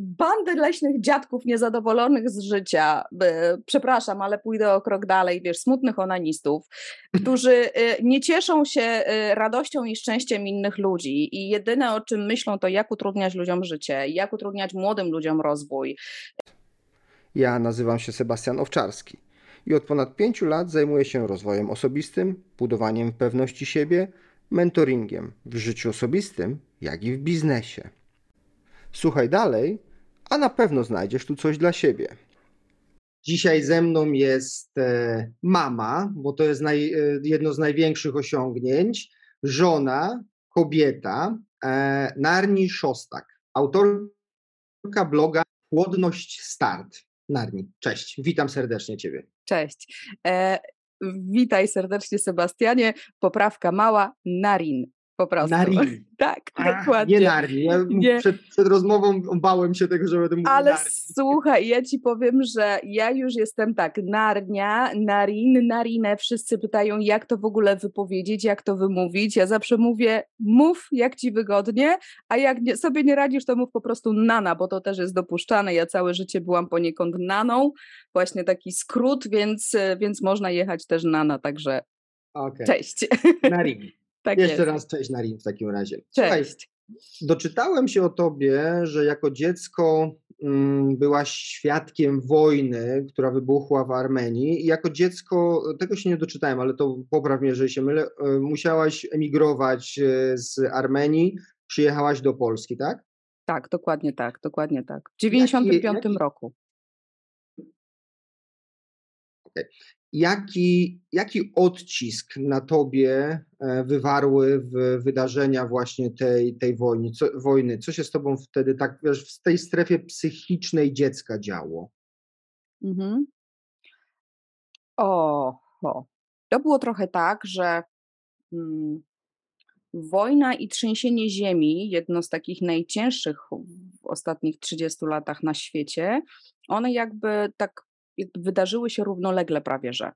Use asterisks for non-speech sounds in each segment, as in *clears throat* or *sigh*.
bandę leśnych dziadków niezadowolonych z życia, przepraszam, ale pójdę o krok dalej, wiesz, smutnych onanistów, *laughs* którzy y, nie cieszą się y, radością i szczęściem innych ludzi i jedyne o czym myślą to jak utrudniać ludziom życie, jak utrudniać młodym ludziom rozwój. Ja nazywam się Sebastian Owczarski i od ponad pięciu lat zajmuję się rozwojem osobistym, budowaniem pewności siebie, mentoringiem w życiu osobistym, jak i w biznesie. Słuchaj dalej, a na pewno znajdziesz tu coś dla siebie. Dzisiaj ze mną jest e, mama, bo to jest naj, e, jedno z największych osiągnięć, żona, kobieta, e, Narni Szostak, autorka bloga Płodność Start. Narni, cześć, witam serdecznie Ciebie. Cześć. E, witaj serdecznie Sebastianie. Poprawka mała, Narin. Po prostu. Narin. *laughs* Tak, Ach, dokładnie. Nie Narni. Ja nie. Przed, przed, rozmową bałem się tego, że będę mówił Ale Narni. słuchaj, ja ci powiem, że ja już jestem tak, Narnia, Narin, Narinę. Wszyscy pytają, jak to w ogóle wypowiedzieć, jak to wymówić. Ja zawsze mówię, mów jak ci wygodnie, a jak nie, sobie nie radzisz, to mów po prostu Nana, bo to też jest dopuszczane. Ja całe życie byłam poniekąd Naną, właśnie taki skrót, więc, więc można jechać też Nana, także okay. cześć. Narin. Tak Jeszcze jest. raz cześć Narin w takim razie. Cześć. Słuchaj, doczytałem się o tobie, że jako dziecko mm, byłaś świadkiem wojny, która wybuchła w Armenii i jako dziecko, tego się nie doczytałem, ale to popraw mnie, jeżeli się mylę, e, musiałaś emigrować e, z Armenii, przyjechałaś do Polski, tak? Tak, dokładnie tak, dokładnie tak. W 95 roku. Okay jaki, jaki odcisk na tobie e, wywarły w wydarzenia właśnie tej, tej wojny, co, wojny? Co się z tobą wtedy tak, wiesz, w tej strefie psychicznej dziecka działo? Mhm. O, o, to było trochę tak, że mm, wojna i trzęsienie ziemi, jedno z takich najcięższych w ostatnich 30 latach na świecie, one jakby tak wydarzyły się równolegle prawie że.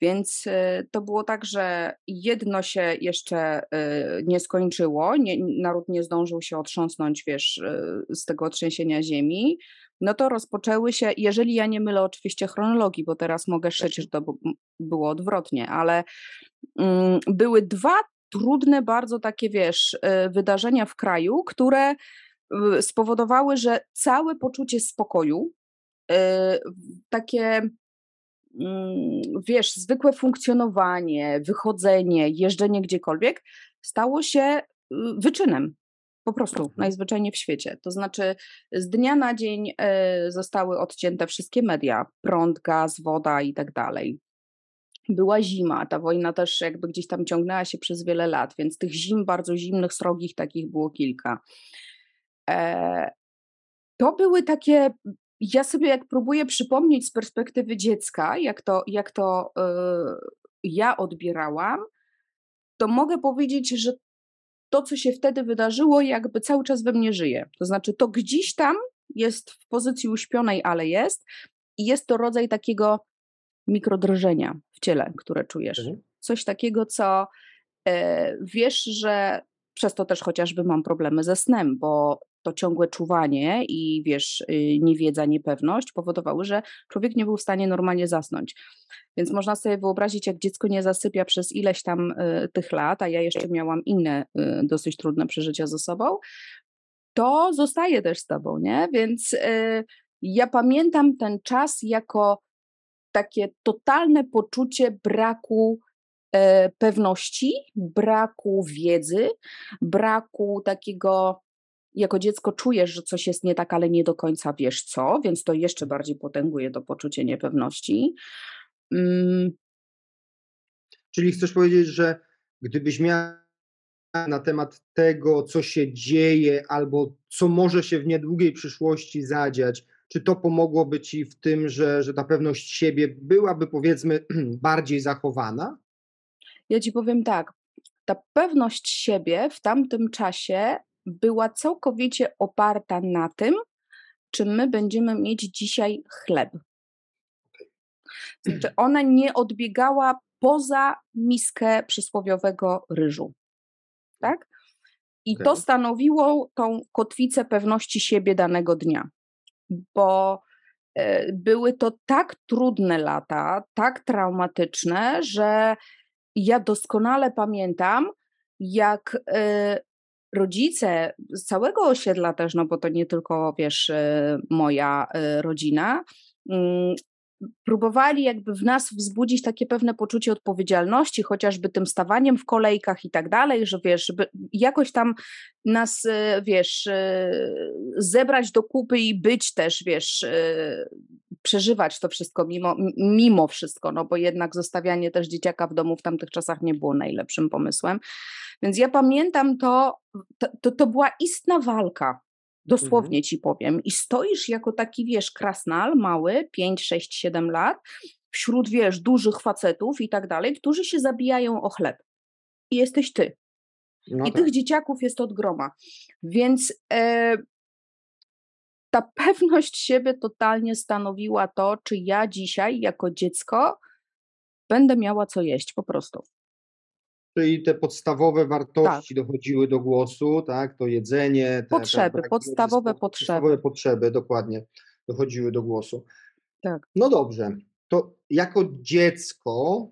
Więc y, to było tak, że jedno się jeszcze y, nie skończyło, nie, naród nie zdążył się otrząsnąć, wiesz, y, z tego trzęsienia ziemi, no to rozpoczęły się, jeżeli ja nie mylę oczywiście chronologii, bo teraz mogę szyć, że to było odwrotnie, ale mm, były dwa trudne, bardzo takie, wiesz, wydarzenia w kraju, które spowodowały, że całe poczucie spokoju, takie mm, wiesz, zwykłe funkcjonowanie, wychodzenie, jeżdżenie gdziekolwiek stało się y, wyczynem. Po prostu, mhm. najzwyczajniej w świecie. To znaczy, z dnia na dzień e, zostały odcięte wszystkie media, prąd, gaz, woda i tak dalej. Była zima, ta wojna też jakby gdzieś tam ciągnęła się przez wiele lat, więc tych zim bardzo zimnych, srogich takich było kilka. E, to były takie ja sobie jak próbuję przypomnieć z perspektywy dziecka, jak to, jak to yy, ja odbierałam, to mogę powiedzieć, że to, co się wtedy wydarzyło, jakby cały czas we mnie żyje. To znaczy, to gdzieś tam jest w pozycji uśpionej, ale jest, i jest to rodzaj takiego mikrodrżenia w ciele, które czujesz. Mhm. Coś takiego, co e, wiesz, że przez to też chociażby mam problemy ze snem, bo to ciągłe czuwanie i wiesz, y, niewiedza, niepewność powodowały, że człowiek nie był w stanie normalnie zasnąć. Więc można sobie wyobrazić, jak dziecko nie zasypia przez ileś tam y, tych lat, a ja jeszcze miałam inne y, dosyć trudne przeżycia ze sobą, to zostaje też z tobą, nie? Więc ja pamiętam ten czas jako takie totalne poczucie braku e, pewności, braku wiedzy, braku takiego jako dziecko czujesz, że coś jest nie tak, ale nie do końca wiesz co, więc to jeszcze bardziej potęguje to poczucie niepewności. Mm. Czyli chcesz powiedzieć, że gdybyś miała na temat tego, co się dzieje, albo co może się w niedługiej przyszłości zadziać, czy to pomogłoby ci w tym, że, że ta pewność siebie byłaby powiedzmy *clears throat* bardziej zachowana? Ja ci powiem tak. Ta pewność siebie w tamtym czasie była całkowicie oparta na tym, czy my będziemy mieć dzisiaj chleb. Znaczy, ona nie odbiegała poza miskę przysłowiowego ryżu. Tak? I to stanowiło tą kotwicę pewności siebie danego dnia, bo e, były to tak trudne lata, tak traumatyczne, że ja doskonale pamiętam, jak e, rodzice z całego osiedla też, no bo to nie tylko, wiesz, e, moja rodzina, mm, próbowali jakby w nas wzbudzić takie pewne poczucie odpowiedzialności, chociażby tym stawaniem w kolejkach i tak dalej, że wiesz, żeby jakoś tam nas, e, wiesz, zebrać do kupy i być też, wiesz, przeżywać to wszystko mimo, mimo wszystko, no bo jednak zostawianie też dzieciaka w domu w tamtych czasach nie było najlepszym pomysłem. Więc ja pamiętam to, to, to, to była istna walka Dosłownie mhm. ci powiem. I stoisz jako taki, wiesz, krasnal, mały, 5, 6, 7 lat, wśród, wiesz, dużych facetów i tak dalej, którzy się zabijają o chleb. I jesteś ty. No I tak. tych dzieciaków jest od groma. Więc e, ta pewność siebie totalnie stanowiła to, czy ja dzisiaj jako dziecko będę miała co jeść po prostu czyli te podstawowe wartości tak. dochodziły do głosu, tak? To jedzenie. Te, potrzeby, podstawowe potrzeby. Podstawowe potrzeby, dokładnie, dochodziły do głosu. Tak. No dobrze, to jako dziecko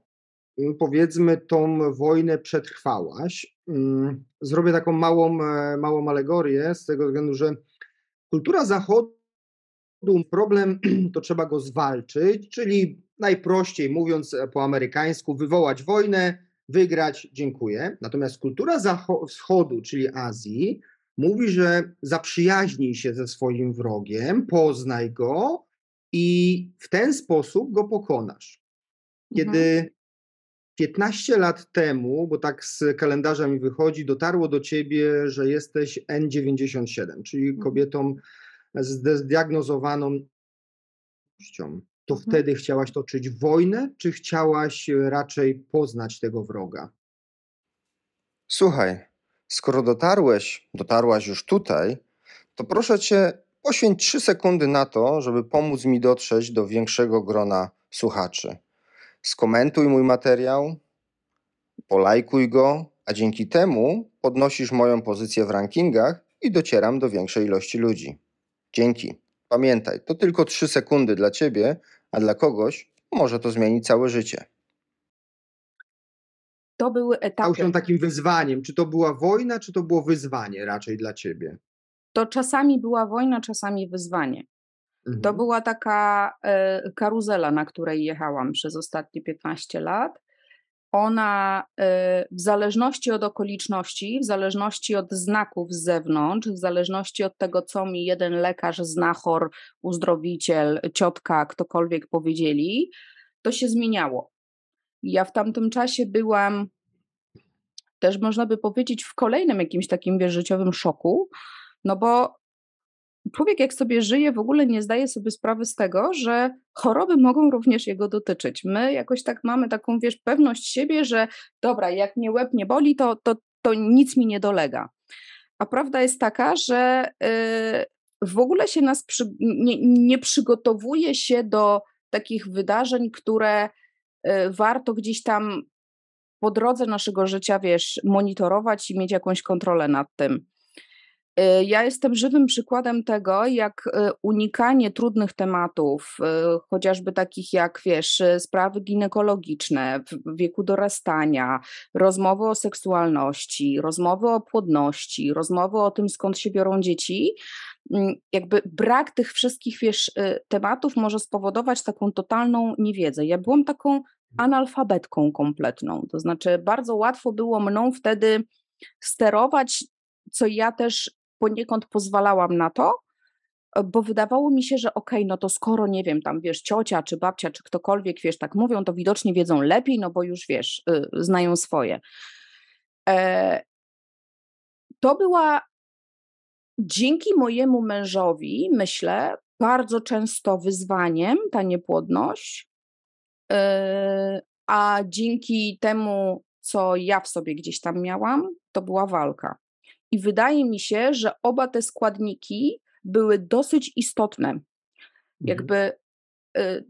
mm, powiedzmy tą wojnę przetrwałaś. Mm, zrobię taką małą, e, małą alegorię z tego względu, że kultura zachodu, problem *clears throat* to trzeba go zwalczyć, czyli najprościej mówiąc po amerykańsku, wywołać wojnę, wygrać, dziękuję. Natomiast kultura wschodu, czyli Azji, mówi, że zaprzyjaźnij się ze swoim wrogiem, poznaj go i w ten sposób go pokonasz. Kiedy mhm. 15 lat temu, bo tak z kalendarza mi wychodzi, dotarło do ciebie, że jesteś N97, czyli mhm. kobietą zdiagnozowaną to mhm. wtedy chciałaś toczyć wojnę, czy chciałaś e, raczej poznać tego wroga? Słuchaj, skoro dotarłeś, dotarłaś już tutaj, to proszę cię, poświęć trzy sekundy na to, żeby pomóc mi dotrzeć do większego grona słuchaczy. Skomentuj mój materiał, polajkuj go, a dzięki temu podnosisz moją pozycję w rankingach i docieram do większej ilości ludzi. Dzięki. Pamiętaj, to tylko trzy sekundy dla ciebie, a dla kogoś może to zmienić całe życie. To były etapy. Stał się takim wyzwaniem. Czy to była wojna, czy to było wyzwanie raczej dla ciebie? To czasami była wojna, czasami wyzwanie. Mhm. To była taka e, karuzela, na której jechałam przez ostatnie 15 lat ona y, w zależności od okoliczności, w zależności od znaków z zewnątrz, w zależności od tego, co mi jeden lekarz, znachor, uzdrowiciel, ciotka, ktokolwiek powiedzieli, to się zmieniało. Ja w tamtym czasie byłam też można by powiedzieć w kolejnym jakimś takim wiesz, życiowym szoku, no bo człowiek jak sobie żyje, w ogóle nie zdaje sobie sprawy z tego, że choroby mogą również jego dotyczyć. My jakoś tak mamy taką, wiesz, pewność siebie, że dobra, jak mnie łeb nie boli, to, to, to nic mi nie dolega. A prawda jest taka, że yy, w ogóle się nas przy, nie, nie przygotowuje się do takich wydarzeń, które yy, warto gdzieś tam po drodze naszego życia, wiesz, monitorować i mieć jakąś kontrolę nad tym. Y, ja jestem żywym przykładem tego, jak y, unikanie trudnych tematów, y, chociażby takich jak, wiesz, sprawy ginekologiczne w wieku dorastania, rozmowy o seksualności, rozmowy o płodności, rozmowy o tym, skąd się biorą dzieci, mm, jakby brak tych wszystkich, wiesz, tematów może spowodować taką totalną niewiedzę. Ja byłam taką analfabetką kompletną, to znaczy bardzo łatwo było mną wtedy sterować co ja też poniekąd pozwalałam na to, e, bo wydawało mi się, że okej, okay, no to skoro, nie wiem, tam wiesz, ciocia czy babcia czy ktokolwiek, wiesz, tak mówią, to widocznie wiedzą lepiej, no bo już wiesz, y, znają swoje. E, to była dzięki mojemu mężowi, myślę, bardzo często wyzwaniem ta niepłodność, e, a dzięki temu, co ja w sobie gdzieś tam miałam, to była walka. I wydaje mi się, że oba te składniki były dosyć istotne. Mhm. Jakby y,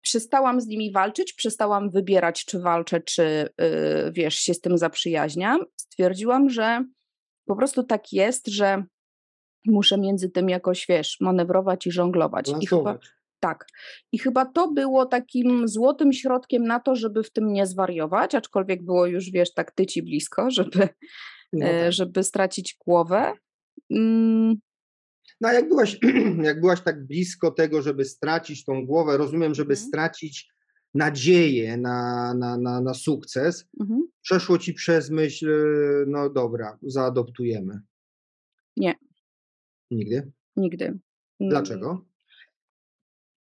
przestałam z nimi walczyć, przestałam wybierać, czy walczę, czy y, wiesz, się z tym zaprzyjaźniam. Stwierdziłam, że po prostu tak jest, że muszę między tym jakoś, wiesz, manewrować i żonglować. I chyba, tak. I chyba to było takim złotym środkiem na to, żeby w tym nie zwariować, aczkolwiek było już, wiesz, tak tyci blisko, żeby, no e, tak. żeby stracić głowę. Mm. No a jak byłaś, *clears throat* jak byłaś tak blisko tego, żeby stracić tą głowę, rozumiem, żeby mhm. stracić nadzieję na, na, na, na sukces, mhm. przeszło ci przez myśl, no dobra, zaadoptujemy. Nie. Nigdy? Nigdy. Dlaczego?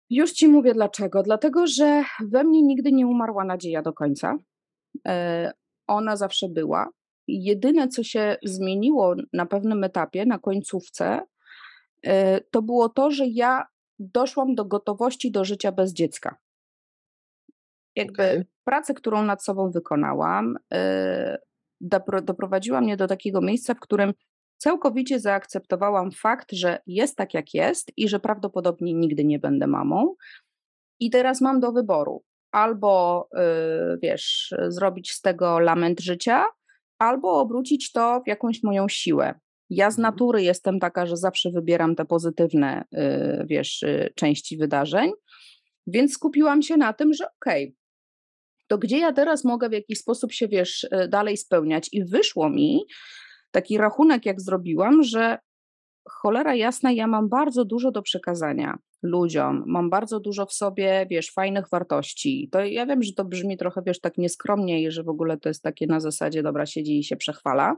Już ci mówię dlaczego. Dlatego, że we mnie nigdy nie umarła nadzieja do końca. E, ona zawsze była. Jedyne, co się zmieniło na pewnym etapie, na końcówce, e, to było to, że ja doszłam do gotowości do życia bez dziecka. Jakby okay. pracę, którą nad sobą wykonałam, e, doprowadziła mnie do takiego miejsca, w którym całkowicie zaakceptowałam fakt, że jest tak, jak jest i że prawdopodobnie nigdy nie będę mamą. I teraz mam do wyboru albo, yy, wiesz, zrobić z tego lament życia, albo obrócić to w jakąś moją siłę. Ja z mhm. natury jestem taka, że zawsze wybieram te pozytywne, yy, wiesz, yy, części wydarzeń, więc skupiłam się na tym, że okej, okay, to gdzie ja teraz mogę w jakiś sposób się, wiesz, y, dalej spełniać? I wyszło mi, taki rachunek, jak zrobiłam, że cholera jasna, ja mam bardzo dużo do przekazania ludziom, mam bardzo dużo w sobie, wiesz, fajnych wartości. To ja wiem, że to brzmi trochę, wiesz, tak nieskromnie i że w ogóle to jest takie na zasadzie, dobra, siedzi i się przechwala,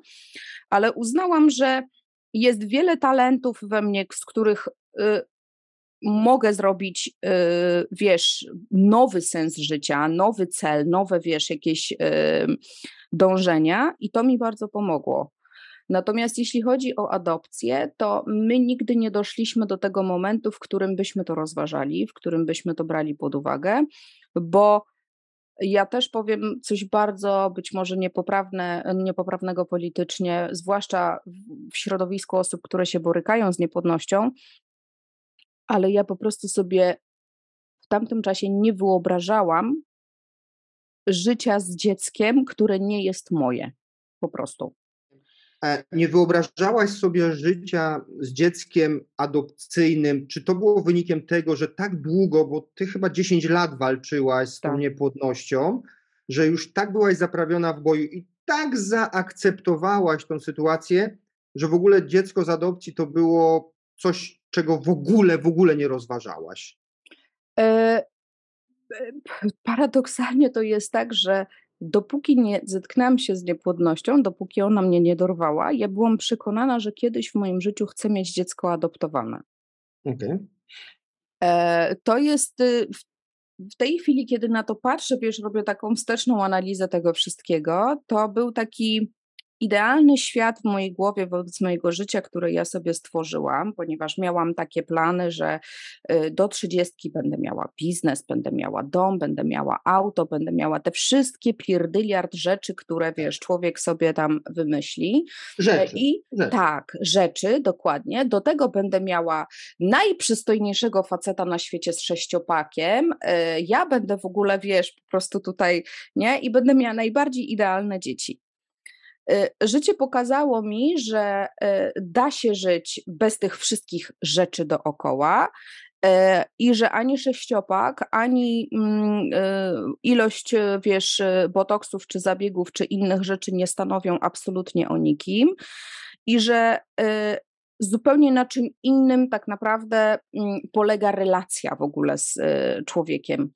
ale uznałam, że jest wiele talentów we mnie, z których y, mogę zrobić, y, wiesz, nowy sens życia, nowy cel, nowe, wiesz, jakieś y, dążenia i to mi bardzo pomogło. Natomiast jeśli chodzi o adopcję, to my nigdy nie doszliśmy do tego momentu, w którym byśmy to rozważali, w którym byśmy to brali pod uwagę, bo ja też powiem coś bardzo być może niepoprawne, niepoprawnego politycznie, zwłaszcza w środowisku osób, które się borykają z niepłodnością, ale ja po prostu sobie w tamtym czasie nie wyobrażałam życia z dzieckiem, które nie jest moje. Po prostu. E, nie wyobrażałaś sobie życia z dzieckiem adopcyjnym? Czy to było wynikiem tego, że tak długo, bo ty chyba 10 lat walczyłaś z tą tak. niepłodnością, że już tak byłaś zaprawiona w boju i tak zaakceptowałaś tą sytuację, że w ogóle dziecko z adopcji to było coś, czego w ogóle, w ogóle nie rozważałaś? E, e paradoksalnie to jest tak, że dopóki nie zetknęłam się z niepłodnością, dopóki ona mnie nie dorwała, ja byłam przekonana, że kiedyś w moim życiu chcę mieć dziecko adoptowane. Okay. E, to jest y, w tej chwili, kiedy na to patrzę, wiesz, robię taką wsteczną analizę tego wszystkiego, to był taki idealny świat w mojej głowie wobec mojego życia, które ja sobie stworzyłam, ponieważ miałam takie plany, że y, do trzydziestki będę miała biznes, będę miała dom, będę miała auto, będę miała te wszystkie pierdyliard rzeczy, które wiesz, człowiek sobie tam wymyśli. Rzeczy. I rzeczy. tak, rzeczy, dokładnie. Do tego będę miała najprzystojniejszego faceta na świecie z sześciopakiem. Y, ja będę w ogóle, wiesz, po prostu tutaj, nie? I będę miała najbardziej idealne dzieci. Y, życie pokazało mi, że y, da się żyć bez tych wszystkich rzeczy dookoła y, i że ani sześciopak, ani mm, ilość, wiesz, botoksów czy zabiegów czy innych rzeczy nie stanowią absolutnie o nikim i że zupełnie na czym innym tak naprawdę mm, polega relacja w ogóle z człowiekiem.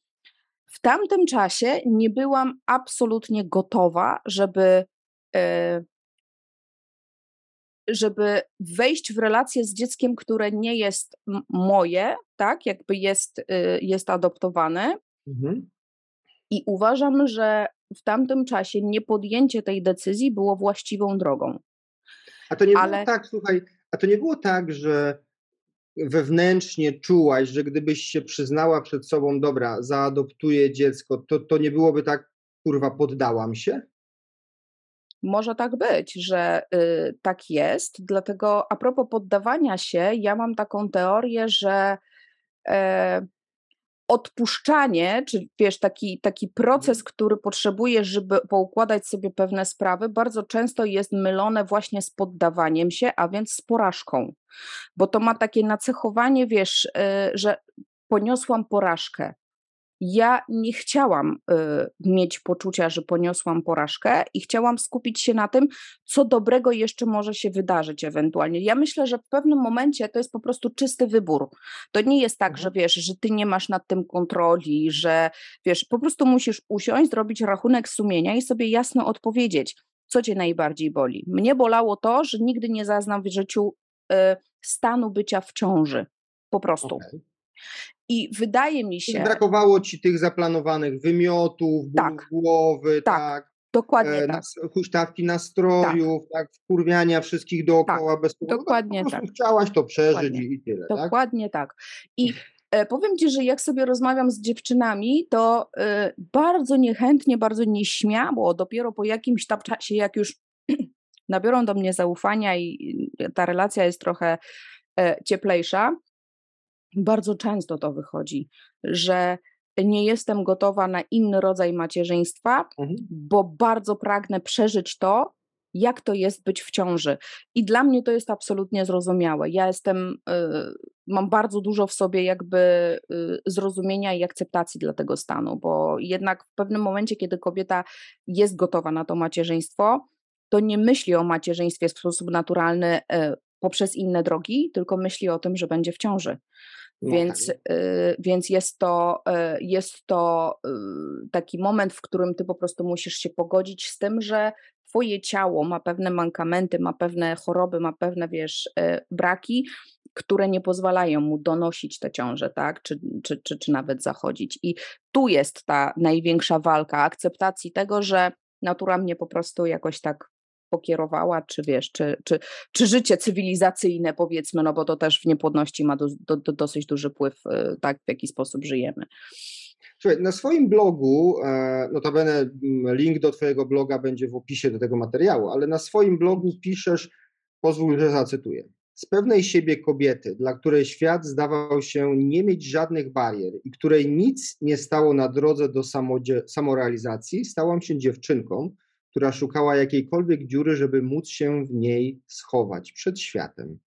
W tamtym czasie nie byłam absolutnie gotowa, żeby żeby wejść w relację z dzieckiem, które nie jest moje, tak, jakby jest, y, jest adoptowane. Mhm. I uważam, że w tamtym czasie niepodjęcie tej decyzji było właściwą drogą. A to nie Ale... było tak, słuchaj, a to nie było tak, że wewnętrznie czułaś, że gdybyś się przyznała przed sobą, dobra, zaadoptuję dziecko, to, to nie byłoby tak, kurwa, poddałam się? Może tak być, że y, tak jest. Dlatego a propos poddawania się, ja mam taką teorię, że e, odpuszczanie, czy wiesz, taki, taki proces, który potrzebujesz, żeby poukładać sobie pewne sprawy, bardzo często jest mylone właśnie z poddawaniem się, a więc z porażką. Bo to ma takie nacechowanie, wiesz, y, że poniosłam porażkę ja nie chciałam y, mieć poczucia, że poniosłam porażkę i chciałam skupić się na tym, co dobrego jeszcze może się wydarzyć ewentualnie. Ja myślę, że w pewnym momencie to jest po prostu czysty wybór. To nie jest tak, że mhm. wiesz, że ty nie masz nad tym kontroli, że wiesz, po prostu musisz usiąść, zrobić rachunek sumienia i sobie jasno odpowiedzieć, co cię najbardziej boli. Mnie bolało to, że nigdy nie zaznam w życiu y, stanu bycia w ciąży. Po prostu. Okay. I wydaje mi się. Brakowało ci tych zaplanowanych wymiotów, tak, głowy, tak. tak dokładnie e, tak. huśtawki nastrojów, tak. tak, wkurwiania wszystkich dookoła tak, bez powodu. Dokładnie po tak. Chciałaś to przeżyć dokładnie. i tyle. Tak? Dokładnie tak. tak. I e, powiem ci, że jak sobie rozmawiam z dziewczynami, to e, bardzo niechętnie, bardzo nieśmiało, dopiero po jakimś tam czasie, jak już *clears throat* nabiorą do mnie zaufania i ta relacja jest trochę e, cieplejsza, bardzo często to wychodzi, że nie jestem gotowa na inny rodzaj macierzyństwa, mhm. bo bardzo pragnę przeżyć to, jak to jest być w ciąży. I dla mnie to jest absolutnie zrozumiałe. Ja jestem, y, mam bardzo dużo w sobie jakby y, zrozumienia i akceptacji dla tego stanu, bo jednak w pewnym momencie, kiedy kobieta jest gotowa na to macierzyństwo, to nie myśli o macierzyństwie w sposób naturalny y, poprzez inne drogi, tylko myśli o tym, że będzie w ciąży. No więc, tak. y, więc jest to, y, jest to y, taki moment, w którym ty po prostu musisz się pogodzić z tym, że twoje ciało ma pewne mankamenty, ma pewne choroby, ma pewne, wiesz, braki, które nie pozwalają mu donosić te ciąże, tak, czy, czy, czy, czy nawet zachodzić. I tu jest ta największa walka akceptacji tego, że natura mnie po prostu jakoś tak pokierowała, czy wiesz, czy, czy, czy życie cywilizacyjne powiedzmy, no bo to też w niepłodności ma do, do, do dosyć duży wpływ, y, tak, w jaki sposób żyjemy. Słuchaj, na swoim blogu, e, notabene mm, link do twojego bloga będzie w opisie do tego materiału, ale na swoim blogu piszesz, pozwól, że zacytuję. Z pewnej siebie kobiety, dla której świat zdawał się nie mieć żadnych barier i której nic nie stało na drodze do samorealizacji, stałam się dziewczynką, która szukała jakiejkolwiek dziury, żeby móc się w niej schować przed światem.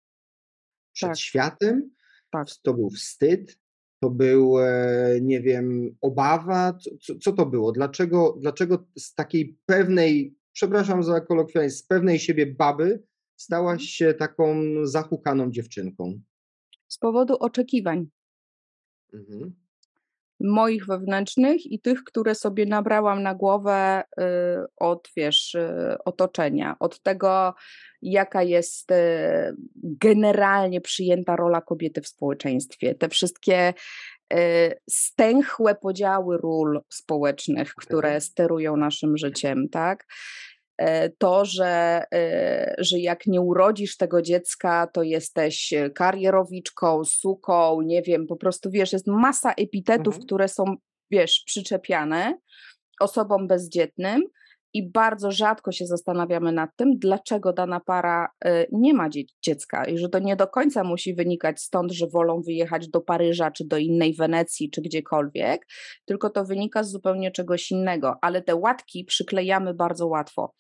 Przed tak. światem tak. to był wstyd, to był, e, nie wiem, obawa. Co, co, to było? Dlaczego, dlaczego z takiej pewnej, przepraszam za kolokwializm, z pewnej siebie baby stałaś mhm. się taką zahukaną dziewczynką? Z powodu oczekiwań. Mhm moich wewnętrznych i tych, które sobie nabrałam na głowę y, od, wiesz, y, otoczenia, od tego, jaka jest y, generalnie przyjęta rola kobiety w społeczeństwie. Te wszystkie stęchłe podziały ról społecznych, które sterują naszym życiem, tak? E, to, że, e, że jak nie urodzisz tego dziecka, to jesteś karierowiczką, suką, nie wiem, po prostu wiesz, jest masa epitetów, mhm. które są, wiesz, przyczepiane osobom bezdzietnym, i bardzo rzadko się zastanawiamy nad tym, dlaczego dana para y, nie ma dziecka i że to nie do końca musi wynikać stąd, że wolą wyjechać do Paryża, czy do innej Wenecji, czy gdziekolwiek, tylko to wynika z zupełnie czegoś innego, ale te łatki przyklejamy bardzo łatwo.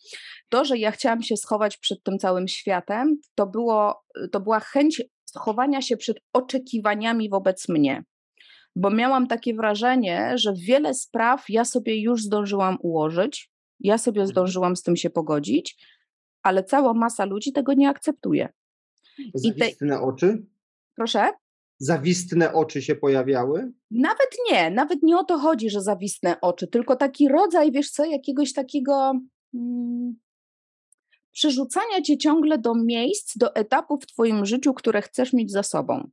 To, że ja chciałam się schować przed tym całym światem, to, było, to była chęć schowania się przed oczekiwaniami wobec mnie bo miałam takie wrażenie, że wiele spraw ja sobie już zdążyłam ułożyć, ja sobie mhm. zdążyłam z tym się pogodzić, ale cała masa ludzi tego nie akceptuje. Zawistne te... oczy? Proszę? Zawistne oczy się pojawiały? Nawet nie, nawet nie o to chodzi, że zawistne oczy, tylko taki rodzaj, wiesz co, jakiegoś takiego hmm, przerzucania cię ciągle do miejsc, do etapów w twoim życiu, które chcesz mieć za sobą.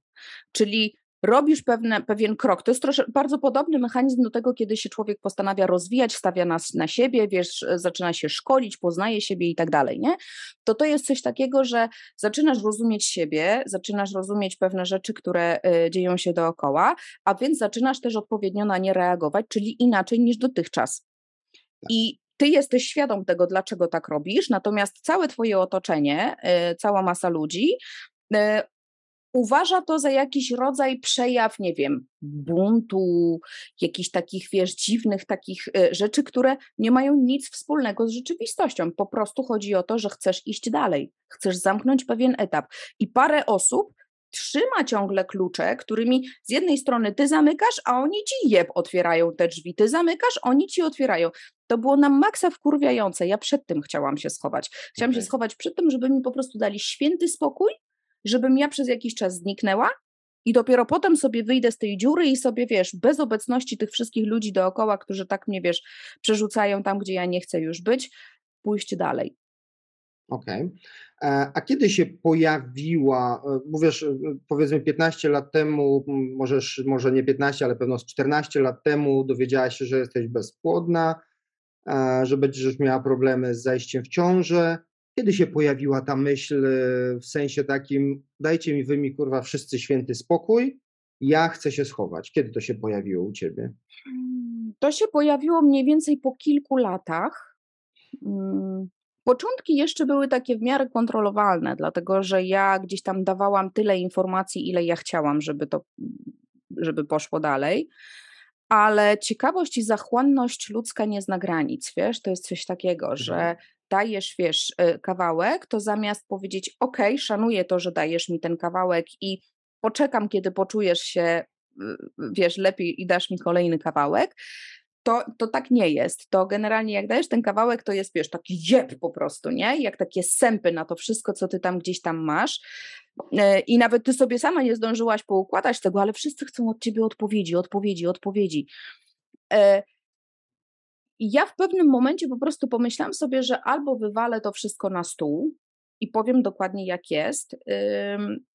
Czyli robisz pewne, pewien krok. To jest trosze, bardzo podobny mechanizm do tego, kiedy się człowiek postanawia rozwijać, stawia nas na siebie, wiesz, zaczyna się szkolić, poznaje siebie i tak dalej, nie? To to jest coś takiego, że zaczynasz rozumieć siebie, zaczynasz rozumieć pewne rzeczy, które y, dzieją się dookoła, a więc zaczynasz też odpowiednio na nie reagować, czyli inaczej niż dotychczas. Tak. I ty jesteś świadom tego, dlaczego tak robisz, natomiast całe twoje otoczenie, y, cała masa ludzi y, uważa to za jakiś rodzaj przejaw, nie wiem, buntu, jakichś takich, wiesz, dziwnych takich e, rzeczy, które nie mają nic wspólnego z rzeczywistością. Po prostu chodzi o to, że chcesz iść dalej, chcesz zamknąć pewien etap. I parę osób trzyma ciągle klucze, którymi z jednej strony ty zamykasz, a oni ci jeb otwierają te drzwi. Ty zamykasz, oni ci otwierają. To było na maksa wkurwiające. Ja przed tym chciałam się schować. Chciałam okay. się schować przed tym, żeby mi po prostu dali święty spokój, żebym ja przez jakiś czas zniknęła i dopiero potem sobie wyjdę z tej dziury i sobie, wiesz, bez obecności tych wszystkich ludzi dookoła, którzy tak mnie, wiesz, przerzucają tam, gdzie ja nie chcę już być, pójść dalej. Okej. Okay. E, a kiedy się pojawiła, e, mówisz, e, powiedzmy 15 lat temu, możesz, może nie 15, ale pewno z 14 lat temu dowiedziałaś się, że jesteś bezpłodna, że będziesz miała problemy z zajściem w ciążę. Kiedy się pojawiła ta myśl w sensie takim, dajcie mi wy mi kurwa wszyscy święty spokój, ja chcę się schować. Kiedy to się pojawiło u ciebie? Hmm, to się pojawiło mniej więcej po kilku latach. Hmm, początki jeszcze były takie w miarę kontrolowalne, dlatego że ja gdzieś tam dawałam tyle informacji, ile ja chciałam, żeby to, żeby poszło dalej. Ale ciekawość i zachłanność ludzka nie zna granic, wiesz, to jest coś takiego, że mhm dajesz, wiesz, y, kawałek, to zamiast powiedzieć, OK, szanuję to, że dajesz mi ten kawałek i poczekam, kiedy poczujesz się, wiesz, lepiej i dasz mi kolejny kawałek, to, to tak nie jest. To generalnie jak dajesz ten kawałek, to jest, wiesz, taki jeb po prostu, nie? Jak takie sępy na to wszystko, co ty tam gdzieś tam masz. Y, I nawet ty sobie sama nie zdążyłaś poukładać tego, ale wszyscy chcą od ciebie odpowiedzi, odpowiedzi, odpowiedzi. I ja w pewnym momencie po prostu pomyślałam sobie, że albo wywalę to wszystko na stół i powiem dokładnie jak jest,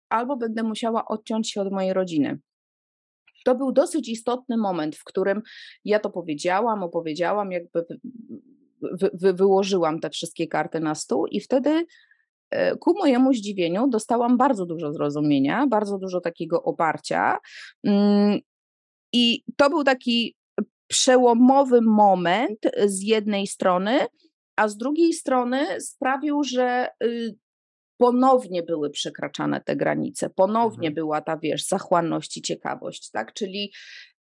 albo będę musiała odciąć się od mojej rodziny. To był dosyć istotny moment, w którym ja to powiedziałam, opowiedziałam, jakby wy, wy, wyłożyłam te wszystkie karty na stół, i wtedy e, ku mojemu zdziwieniu dostałam bardzo dużo zrozumienia, bardzo dużo takiego oparcia. Mm, I to był taki przełomowy moment z jednej strony, a z drugiej strony sprawił, że y, ponownie były przekraczane te granice, ponownie mhm. była ta, wiesz, zachłanność i ciekawość, tak? Czyli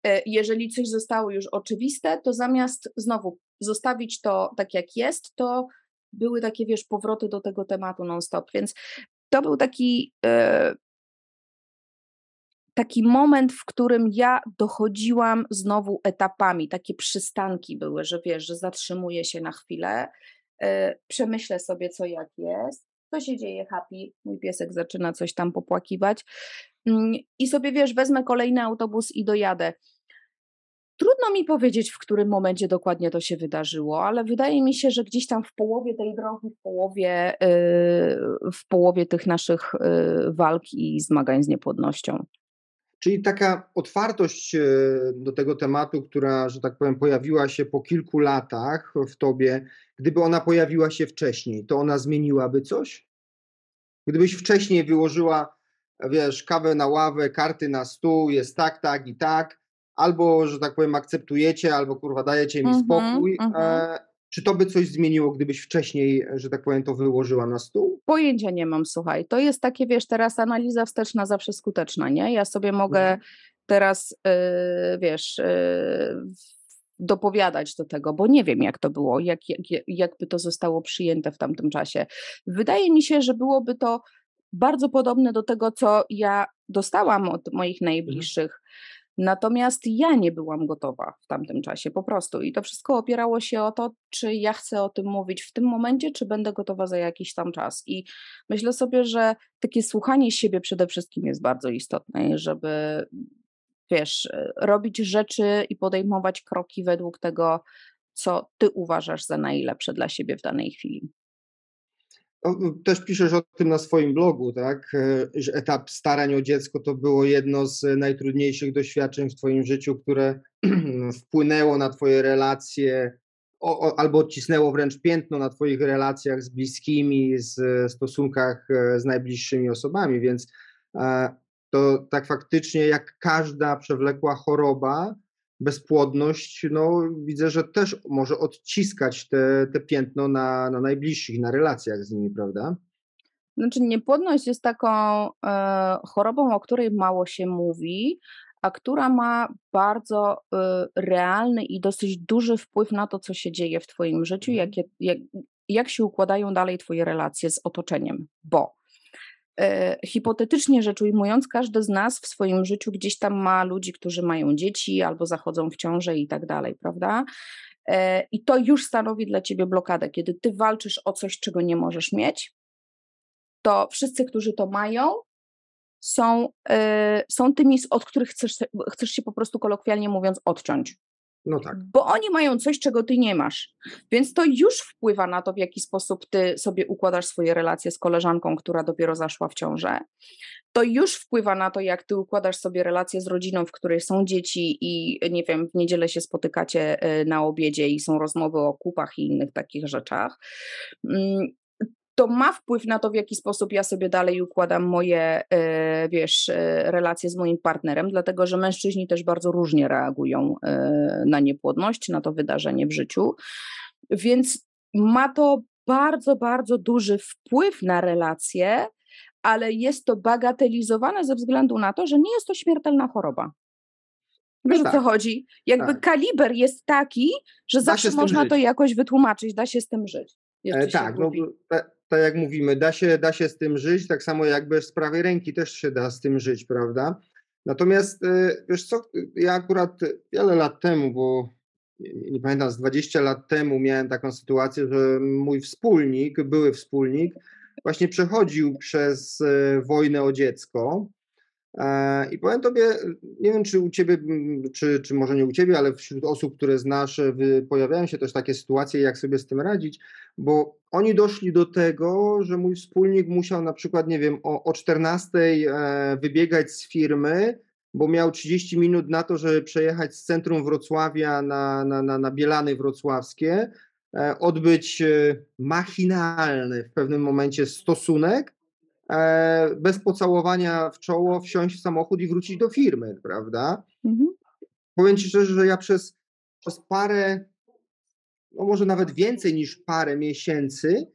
e, jeżeli coś zostało już oczywiste, to zamiast znowu zostawić to tak jak jest, to były takie, wiesz, powroty do tego tematu non-stop, więc to był taki e, taki moment, w którym ja dochodziłam znowu etapami, takie przystanki były, że wiesz, że zatrzymuję się na chwilę, yy, przemyślę sobie, co jak jest, co się dzieje, happy, mój piesek zaczyna coś tam popłakiwać yy, i sobie, wiesz, wezmę kolejny autobus i dojadę. Trudno mi powiedzieć, w którym momencie dokładnie to się wydarzyło, ale wydaje mi się, że gdzieś tam w połowie tej drogi, w połowie, yy, w połowie tych naszych y, walk i zmagań z niepłodnością. Czyli taka otwartość e, do tego tematu, która, że tak powiem, pojawiła się po kilku latach w tobie, gdyby ona pojawiła się wcześniej, to ona zmieniłaby coś? Gdybyś wcześniej wyłożyła, wiesz, kawę na ławę, karty na stół, jest tak, tak i tak, albo, że tak powiem, akceptujecie, albo kurwa dajecie mi mm -hmm, spokój, mm -hmm. Czy to by coś zmieniło, gdybyś wcześniej, że tak powiem, to wyłożyła na stół? Pojęcia nie mam, słuchaj. To jest takie, wiesz, teraz analiza wsteczna zawsze skuteczna, nie? Ja sobie mogę mhm. teraz, yy, wiesz, yy, dopowiadać do tego, bo nie wiem, jak to było, jak, jak, jakby to zostało przyjęte w tamtym czasie. Wydaje mi się, że byłoby to bardzo podobne do tego, co ja dostałam od moich mhm. Natomiast ja nie byłam gotowa w tamtym czasie, po prostu. I to wszystko opierało się o to, czy ja chcę o tym mówić w tym momencie, czy będę gotowa za jakiś tam czas. I myślę sobie, że takie słuchanie siebie przede wszystkim jest bardzo istotne, żeby, wiesz, robić rzeczy i podejmować kroki według tego, co ty uważasz za najlepsze dla siebie w danej chwili. Też piszesz o tym na swoim blogu, tak? E, że etap starań o dziecko to było jedno z najtrudniejszych doświadczeń w Twoim życiu, które *clears throat* wpłynęło na Twoje relacje, o, o, albo odcisnęło wręcz piętno na Twoich relacjach z bliskimi, z stosunkach e, z najbliższymi osobami. Więc e, to tak faktycznie, jak każda przewlekła choroba, bezpłodność, no widzę, że też może odciskać te, te piętno na, na najbliższych, na relacjach z nimi, prawda? Znaczy, niepłodność jest taką e, chorobą, o której mało się mówi, a która ma bardzo e, realny i dosyć duży wpływ na to, co się dzieje w Twoim życiu, Mhm. jakie, jak, jak się układają dalej Twoje relacje z otoczeniem. Bo hipotetycznie rzecz ujmując, każdy z nas w swoim życiu gdzieś tam ma ludzi, którzy mają dzieci albo zachodzą w ciążę i tak dalej, prawda? E, I to już stanowi dla ciebie blokadę. Kiedy ty walczysz o coś, czego nie możesz mieć, to wszyscy, którzy to mają, są, e, są tymi, od których chcesz, chcesz się po prostu kolokwialnie mówiąc odciąć. No tak. Bo oni mają coś, czego ty nie masz. Więc to już wpływa na to, w jaki sposób ty sobie układasz swoje relacje z koleżanką, która dopiero zaszła w ciążę. To już wpływa na to, jak ty układasz sobie relacje z rodziną, w której są dzieci i nie wiem, w niedzielę się spotykacie e, na obiedzie i są rozmowy o kupach i innych takich rzeczach. To ma wpływ na to, w jaki sposób ja sobie dalej układam moje, e, wiesz, e, relacje z moim partnerem, dlatego że mężczyźni też bardzo różnie reagują e, na niepłodność, na to wydarzenie w życiu. Więc ma to bardzo, bardzo duży wpływ na relacje, ale jest to bagatelizowane ze względu na to, że nie jest to śmiertelna choroba. Wiesz No o co tak, chodzi? Jakby tak. kaliber jest taki, że Da zawsze można to jakoś wytłumaczyć, da się z tym żyć. E, tak, no. Tak jak mówimy, da się, da się z tym żyć, tak samo jak bez prawej ręki też się da z tym żyć, prawda? Natomiast e, wiesz co, ja akurat wiele lat temu, bo nie, pamiętam, z 20 lat temu miałem taką sytuację, że mój wspólnik, były wspólnik, właśnie przechodził przez e, wojnę o dziecko. E, I powiem tobie, nie wiem czy u ciebie, czy, czy może nie u ciebie, ale wśród osób, które znasz, e, pojawiają się też takie sytuacje, jak sobie z tym radzić, bo oni doszli do tego, że mój wspólnik musiał na przykład, nie wiem, o, o 14 e, wybiegać z firmy, bo miał 30 minut na to, żeby przejechać z centrum Wrocławia na, na, na, na Bielany Wrocławskie, odbyć machinalny w pewnym momencie stosunek, bez pocałowania w czoło, wsiąść w samochód i wrócić do firmy, prawda? Mhm. Powiem Ci szczerze, że ja przez, przez parę, no może nawet więcej niż parę miesięcy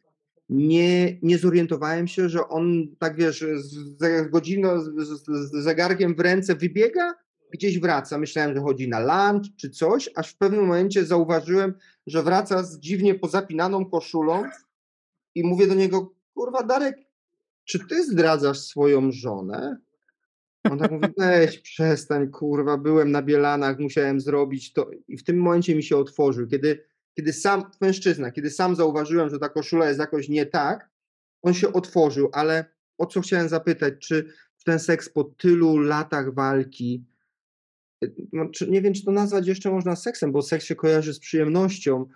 nie, nie zorientowałem się, że on tak wiesz, z, godziną, z, z, z zegarkiem w ręce wybiega, gdzieś wraca. Myślałem, że chodzi na lunch czy coś, aż w pewnym momencie zauważyłem, że wraca z dziwnie pozapinaną koszulą i mówię do niego, kurwa Darek, czy ty zdradzasz swoją żonę? On tak mówi, weź, przestań, kurwa, byłem na Bielanach, musiałem zrobić to. I w tym momencie mi się otworzył. Kiedy, kiedy sam, mężczyzna, kiedy sam zauważyłem, że ta koszula jest jakoś nie tak, on się otworzył, ale o co chciałem zapytać, czy ten seks po tylu latach walki, no, nie wiem, czy to nazwać jeszcze można seksem, bo seks się kojarzy z przyjemnością,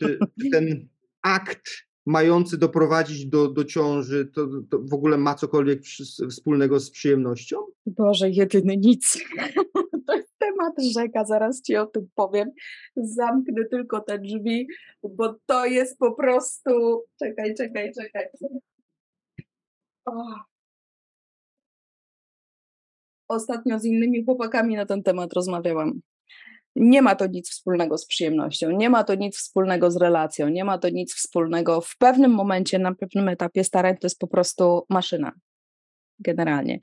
czy ten akt mający doprowadzić do, do ciąży, to, to w ogóle ma cokolwiek wspólnego z przyjemnością? Boże, jedyny nic. *laughs* To jest temat rzeka, zaraz ci o tym powiem. Zamknę tylko te drzwi, bo to jest po prostu. Czekaj, czekaj, czekaj. Ostatnio z innymi chłopakami na ten temat rozmawiałam. Nie ma to nic wspólnego z przyjemnością, nie ma to nic wspólnego z relacją, nie ma to nic wspólnego. W pewnym momencie, na pewnym etapie starań to jest po prostu maszyna. Generalnie.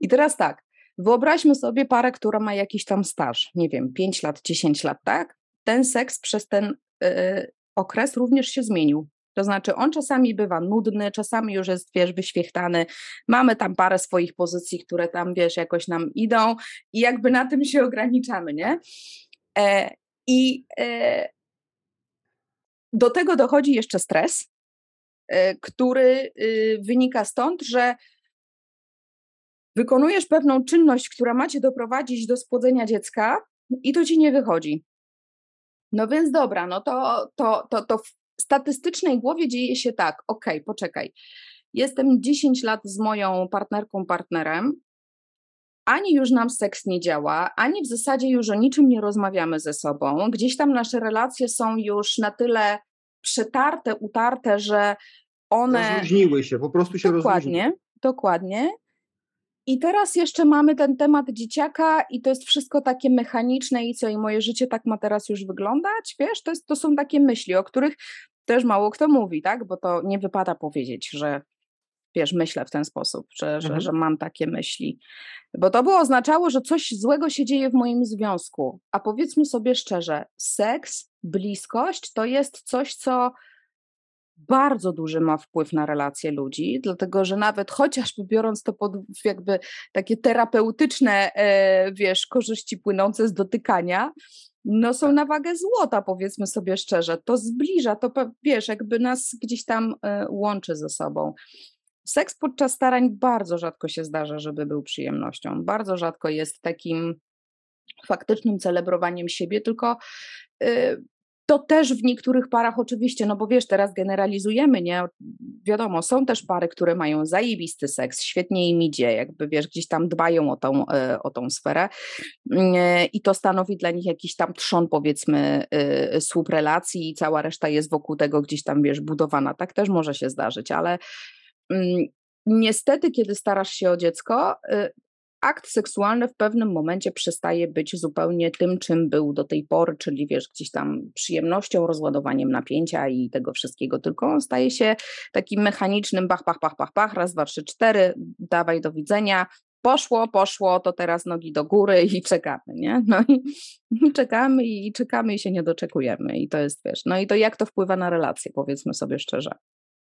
I teraz tak, wyobraźmy sobie parę, która ma jakiś tam staż, nie wiem, 5 lat, 10 lat, tak? Ten seks przez ten y, okres również się zmienił. To znaczy, on czasami bywa nudny, czasami już jest, wiesz, wyświechtany. Mamy tam parę swoich pozycji, które tam, wiesz, jakoś nam idą i jakby na tym się ograniczamy, nie? E, I e, do tego dochodzi jeszcze stres, e, który y, wynika stąd, że wykonujesz pewną czynność, która ma cię doprowadzić do spłodzenia dziecka i to ci nie wychodzi. No więc dobra, no to, to, to, to w statystycznej głowie dzieje się tak, okej, poczekaj, jestem 10 lat z moją partnerką, partnerem, ani już nam seks nie działa, ani w zasadzie już o niczym nie rozmawiamy ze sobą. Gdzieś tam nasze relacje są już na tyle przetarte, utarte, że one. Rozluźniły się, po prostu się rozluźniły. Dokładnie, dokładnie. I teraz jeszcze mamy ten temat dzieciaka, i to jest wszystko takie mechaniczne, i co, i moje życie tak ma teraz już wyglądać? Wiesz, to, jest, to są takie myśli, o których też mało kto mówi, tak? Bo to nie wypada powiedzieć, że wiesz, myślę w ten sposób, że, że, Mhm. że mam takie myśli. Bo to by oznaczało, że coś złego się dzieje w moim związku. A powiedzmy sobie szczerze, seks, bliskość to jest coś, co bardzo duży ma wpływ na relacje ludzi, dlatego że nawet chociażby biorąc to pod jakby takie terapeutyczne, e, wiesz, korzyści płynące z dotykania, no są na wagę złota, powiedzmy sobie szczerze. To zbliża, to wiesz, jakby nas gdzieś tam e, łączy ze sobą. Seks podczas starań bardzo rzadko się zdarza, żeby był przyjemnością. Bardzo rzadko jest takim faktycznym celebrowaniem siebie, tylko y, to też w niektórych parach oczywiście, no bo wiesz, teraz generalizujemy, nie? Wiadomo, są też pary, które mają zajebisty seks, świetnie im idzie, jakby wiesz, gdzieś tam dbają o tą, e, o tą sferę Mm, i to stanowi dla nich jakiś tam trzon, powiedzmy, y, słup relacji i cała reszta jest wokół tego gdzieś tam, wiesz, budowana. Tak też może się zdarzyć, ale niestety, kiedy starasz się o dziecko, y, akt seksualny w pewnym momencie przestaje być zupełnie tym, czym był do tej pory, czyli wiesz, gdzieś tam przyjemnością, rozładowaniem napięcia i tego wszystkiego, tylko on staje się takim mechanicznym bach, bach, bach, bach, bach, raz, dwa, trzy, cztery, dawaj do widzenia, poszło, poszło, to teraz nogi do góry i czekamy, nie? No i, *laughs* i czekamy i czekamy i się nie doczekujemy i to jest, wiesz, no i to jak to wpływa na relacje, powiedzmy sobie szczerze.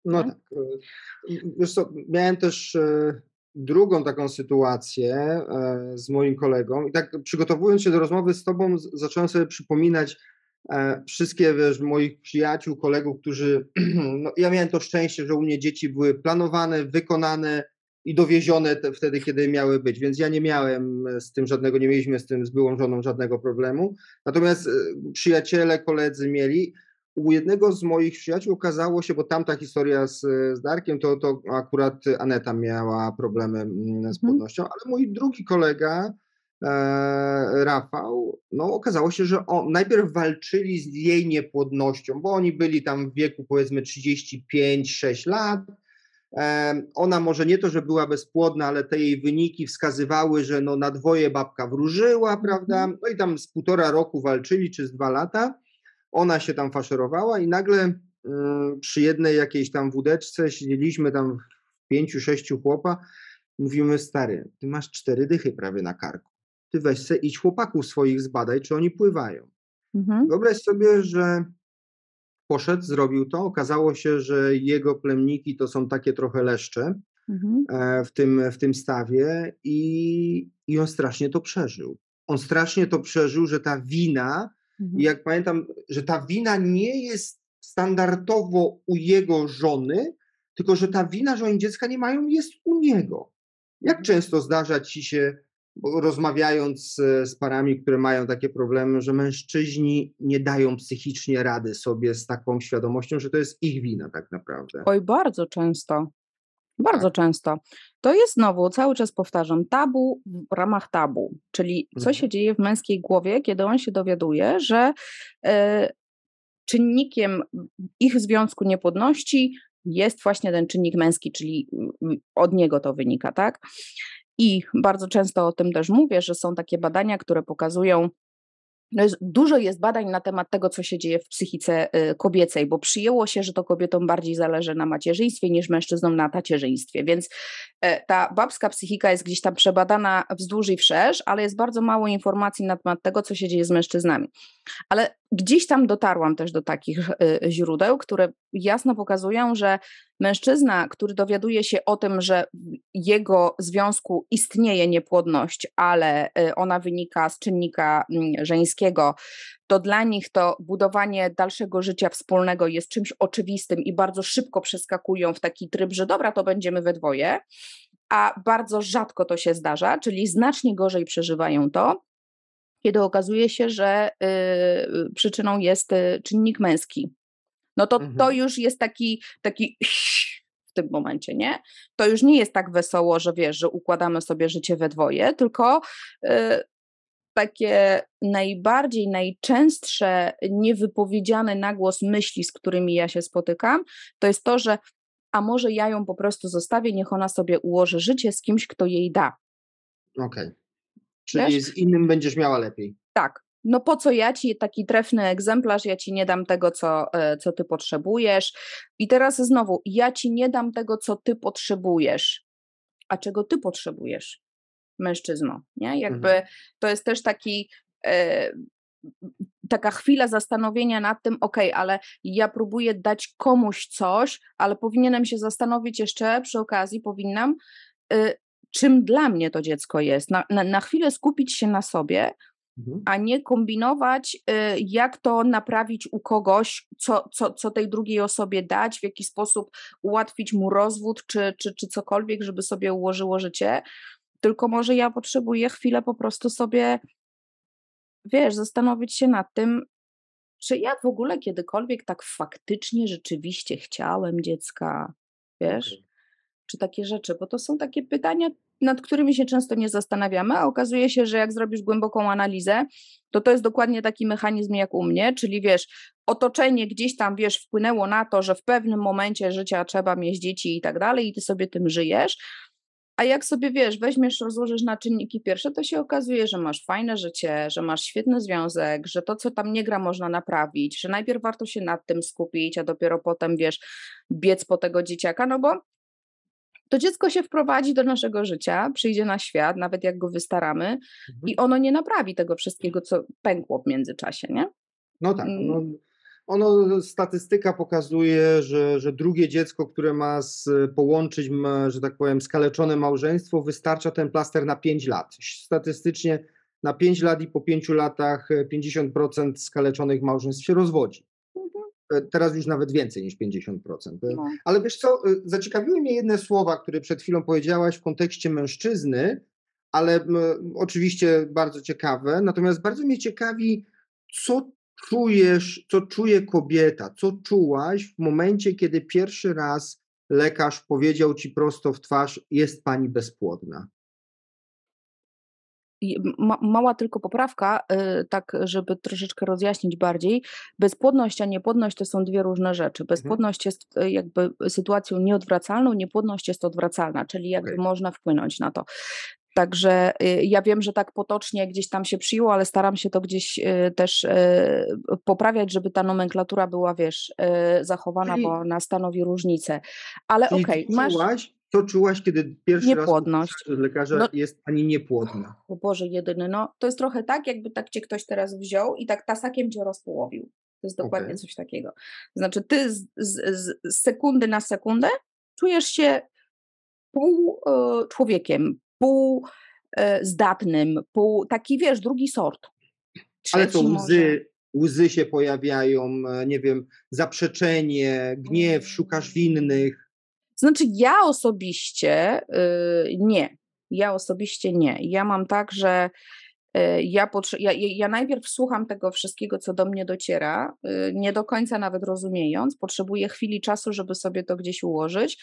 No Mhm. tak. e, Wiesz co, miałem też e, drugą taką sytuację e, z moim kolegą i tak przygotowując się do rozmowy z tobą zacząłem sobie przypominać wszystkie, wiesz, moich przyjaciół, kolegów, którzy, *clears throat* no ja miałem to szczęście, że u mnie dzieci były planowane, wykonane i dowiezione te, wtedy, kiedy miały być, więc ja nie miałem z tym żadnego, nie mieliśmy z tym, z byłą żoną żadnego problemu. Natomiast przyjaciele, koledzy mieli. U jednego z moich przyjaciół okazało się, bo tamta historia z, z Darkiem, to, to akurat Aneta miała problemy mm, z Mhm. płodnością, ale mój drugi kolega, e, Rafał, no okazało się, że on, najpierw walczyli z jej niepłodnością, bo oni byli tam w wieku powiedzmy 35-6 lat. Em, Ona może nie to, że była bezpłodna, ale te jej wyniki wskazywały, że no na dwoje babka wróżyła, prawda? No i tam z półtora roku walczyli, czy z dwa lata. Ona się tam faszerowała i nagle mm, przy jednej jakiejś tam wódeczce siedzieliśmy tam w pięciu, sześciu chłopa. Mówimy, stary, ty masz cztery dychy prawie na karku. Ty weź se idź chłopaków swoich zbadaj, czy oni pływają. Mhm. Wyobraź sobie, że poszedł, zrobił to. Okazało się, że jego plemniki to są takie trochę leszcze Mhm. e, w tym, w tym stawie i, i on strasznie to przeżył. On strasznie to przeżył, że ta wina, Mhm. i jak pamiętam, że ta wina nie jest standardowo u jego żony, tylko że ta wina, że oni dziecka nie mają, jest u niego. Jak często zdarza ci się, rozmawiając z, z parami, które mają takie problemy, że mężczyźni nie dają psychicznie rady sobie z taką świadomością, że to jest ich wina tak naprawdę. Oj, bardzo często. Bardzo Tak. często. To jest znowu, cały czas powtarzam, tabu w ramach tabu, czyli co Mhm. się dzieje w męskiej głowie, kiedy on się dowiaduje, że e, czynnikiem ich związku niepłodności jest właśnie ten czynnik męski, czyli od niego to wynika, tak? I bardzo często o tym też mówię, że są takie badania, które pokazują, no jest, dużo jest badań na temat tego, co się dzieje w psychice y, kobiecej, bo przyjęło się, że to kobietom bardziej zależy na macierzyństwie niż mężczyznom na tacierzyństwie. Więc e, ta babska psychika jest gdzieś tam przebadana wzdłuż i wszerz, ale jest bardzo mało informacji na temat tego, co się dzieje z mężczyznami. Ale gdzieś tam dotarłam też do takich y, źródeł, które jasno pokazują, że mężczyzna, który dowiaduje się o tym, że w jego związku istnieje niepłodność, ale y, ona wynika z czynnika mm, żeńskiego, to dla nich to budowanie dalszego życia wspólnego jest czymś oczywistym i bardzo szybko przeskakują w taki tryb, że dobra, to będziemy we dwoje, a bardzo rzadko to się zdarza, czyli znacznie gorzej przeżywają to, kiedy okazuje się, że y, przyczyną jest y, czynnik męski. No to to Mhm. już jest taki, taki w tym momencie, nie? To już nie jest tak wesoło, że wiesz, że układamy sobie życie we dwoje, tylko y, takie najbardziej, najczęstsze niewypowiedziane na głos myśli, z którymi ja się spotykam, to jest to, że a może ja ją po prostu zostawię, niech ona sobie ułoży życie z kimś, kto jej da. Okej. Czyli Wiesz? z innym będziesz miała lepiej. Tak. no po co ja ci taki trefny egzemplarz, ja ci nie dam tego, co, e, co ty potrzebujesz. I teraz znowu, ja ci nie dam tego, co ty potrzebujesz. A czego ty potrzebujesz, mężczyzno? Nie? Jakby mhm. to jest też taki. E, taka chwila zastanowienia nad tym, ok, ale ja próbuję dać komuś coś, ale powinienem się zastanowić jeszcze przy okazji, powinnam, y, czym dla mnie to dziecko jest. Na, na, na chwilę skupić się na sobie, mhm. a nie kombinować, y, jak to naprawić u kogoś, co, co, co tej drugiej osobie dać, w jaki sposób ułatwić mu rozwód, czy, czy, czy cokolwiek, żeby sobie ułożyło życie. Tylko może ja potrzebuję chwilę po prostu sobie wiesz, zastanowić się nad tym, czy ja w ogóle kiedykolwiek tak faktycznie, rzeczywiście chciałem dziecka, wiesz? Czy takie rzeczy, bo to są takie pytania, nad którymi się często nie zastanawiamy, a okazuje się, że jak zrobisz głęboką analizę, to to jest dokładnie taki mechanizm jak u mnie, czyli wiesz, otoczenie gdzieś tam, wiesz, wpłynęło na to, że w pewnym momencie życia trzeba mieć dzieci i tak dalej i ty sobie tym żyjesz, a jak sobie wiesz, weźmiesz, rozłożysz na czynniki pierwsze, to się okazuje, że masz fajne życie, że masz świetny związek, że to, co tam nie gra, można naprawić, że najpierw warto się nad tym skupić, a dopiero potem wiesz, biec po tego dzieciaka, no bo to dziecko się wprowadzi do naszego życia, przyjdzie na świat, nawet jak go wystaramy, mhm. i ono nie naprawi tego wszystkiego, co pękło w międzyczasie, nie? No tak. No, ono, statystyka pokazuje, że, że drugie dziecko, które ma z, połączyć, ma, że tak powiem, skaleczone małżeństwo, wystarcza ten plaster na 5 lat. Statystycznie na 5 lat i po 5 latach 50% skaleczonych małżeństw się rozwodzi. E, teraz już nawet więcej niż 50%. E, no. Ale wiesz co, e, zaciekawiły mnie jedne słowa, które przed chwilą powiedziałaś w kontekście mężczyzny, ale m, oczywiście bardzo ciekawe. Natomiast bardzo mnie ciekawi, co czujesz, co czuje kobieta, co czułaś w momencie, kiedy pierwszy raz lekarz powiedział ci prosto w twarz, jest pani bezpłodna? Ma, mała tylko poprawka, yy, tak żeby troszeczkę rozjaśnić bardziej. Bezpłodność a niepłodność to są dwie różne rzeczy. Mhm. Bezpłodność jest y, jakby sytuacją nieodwracalną, niepłodność jest odwracalna, czyli jakby okay. można wpłynąć na to. Także y, ja wiem, że tak potocznie gdzieś tam się przyjęło, ale staram się to gdzieś y, też y, poprawiać, żeby ta nomenklatura była, wiesz, zachowana, Czyli... bo ona stanowi różnicę. Ale okej, okay, masz. Co czułaś, kiedy pierwszy niepłodność. raz lekarza no, jest pani niepłodna? O Boże, jedyny, no to jest trochę tak, jakby tak cię ktoś teraz wziął i tak tasakiem cię rozpołowił. To jest dokładnie okay. coś takiego. Znaczy, ty z, z, z, sekundy na sekundę czujesz się pół y, człowiekiem, pół e, zdatnym, pół taki wiesz, drugi sort. Ale to łzy, łzy się pojawiają, e, nie wiem, zaprzeczenie, gniew, szukasz winnych. Znaczy, ja osobiście yy, nie. Ja osobiście nie. Ja mam tak, że y, ja, ja, ja, najpierw słucham tego wszystkiego, co do mnie dociera, y, nie do końca nawet rozumiejąc, potrzebuję chwili czasu, żeby sobie to gdzieś ułożyć.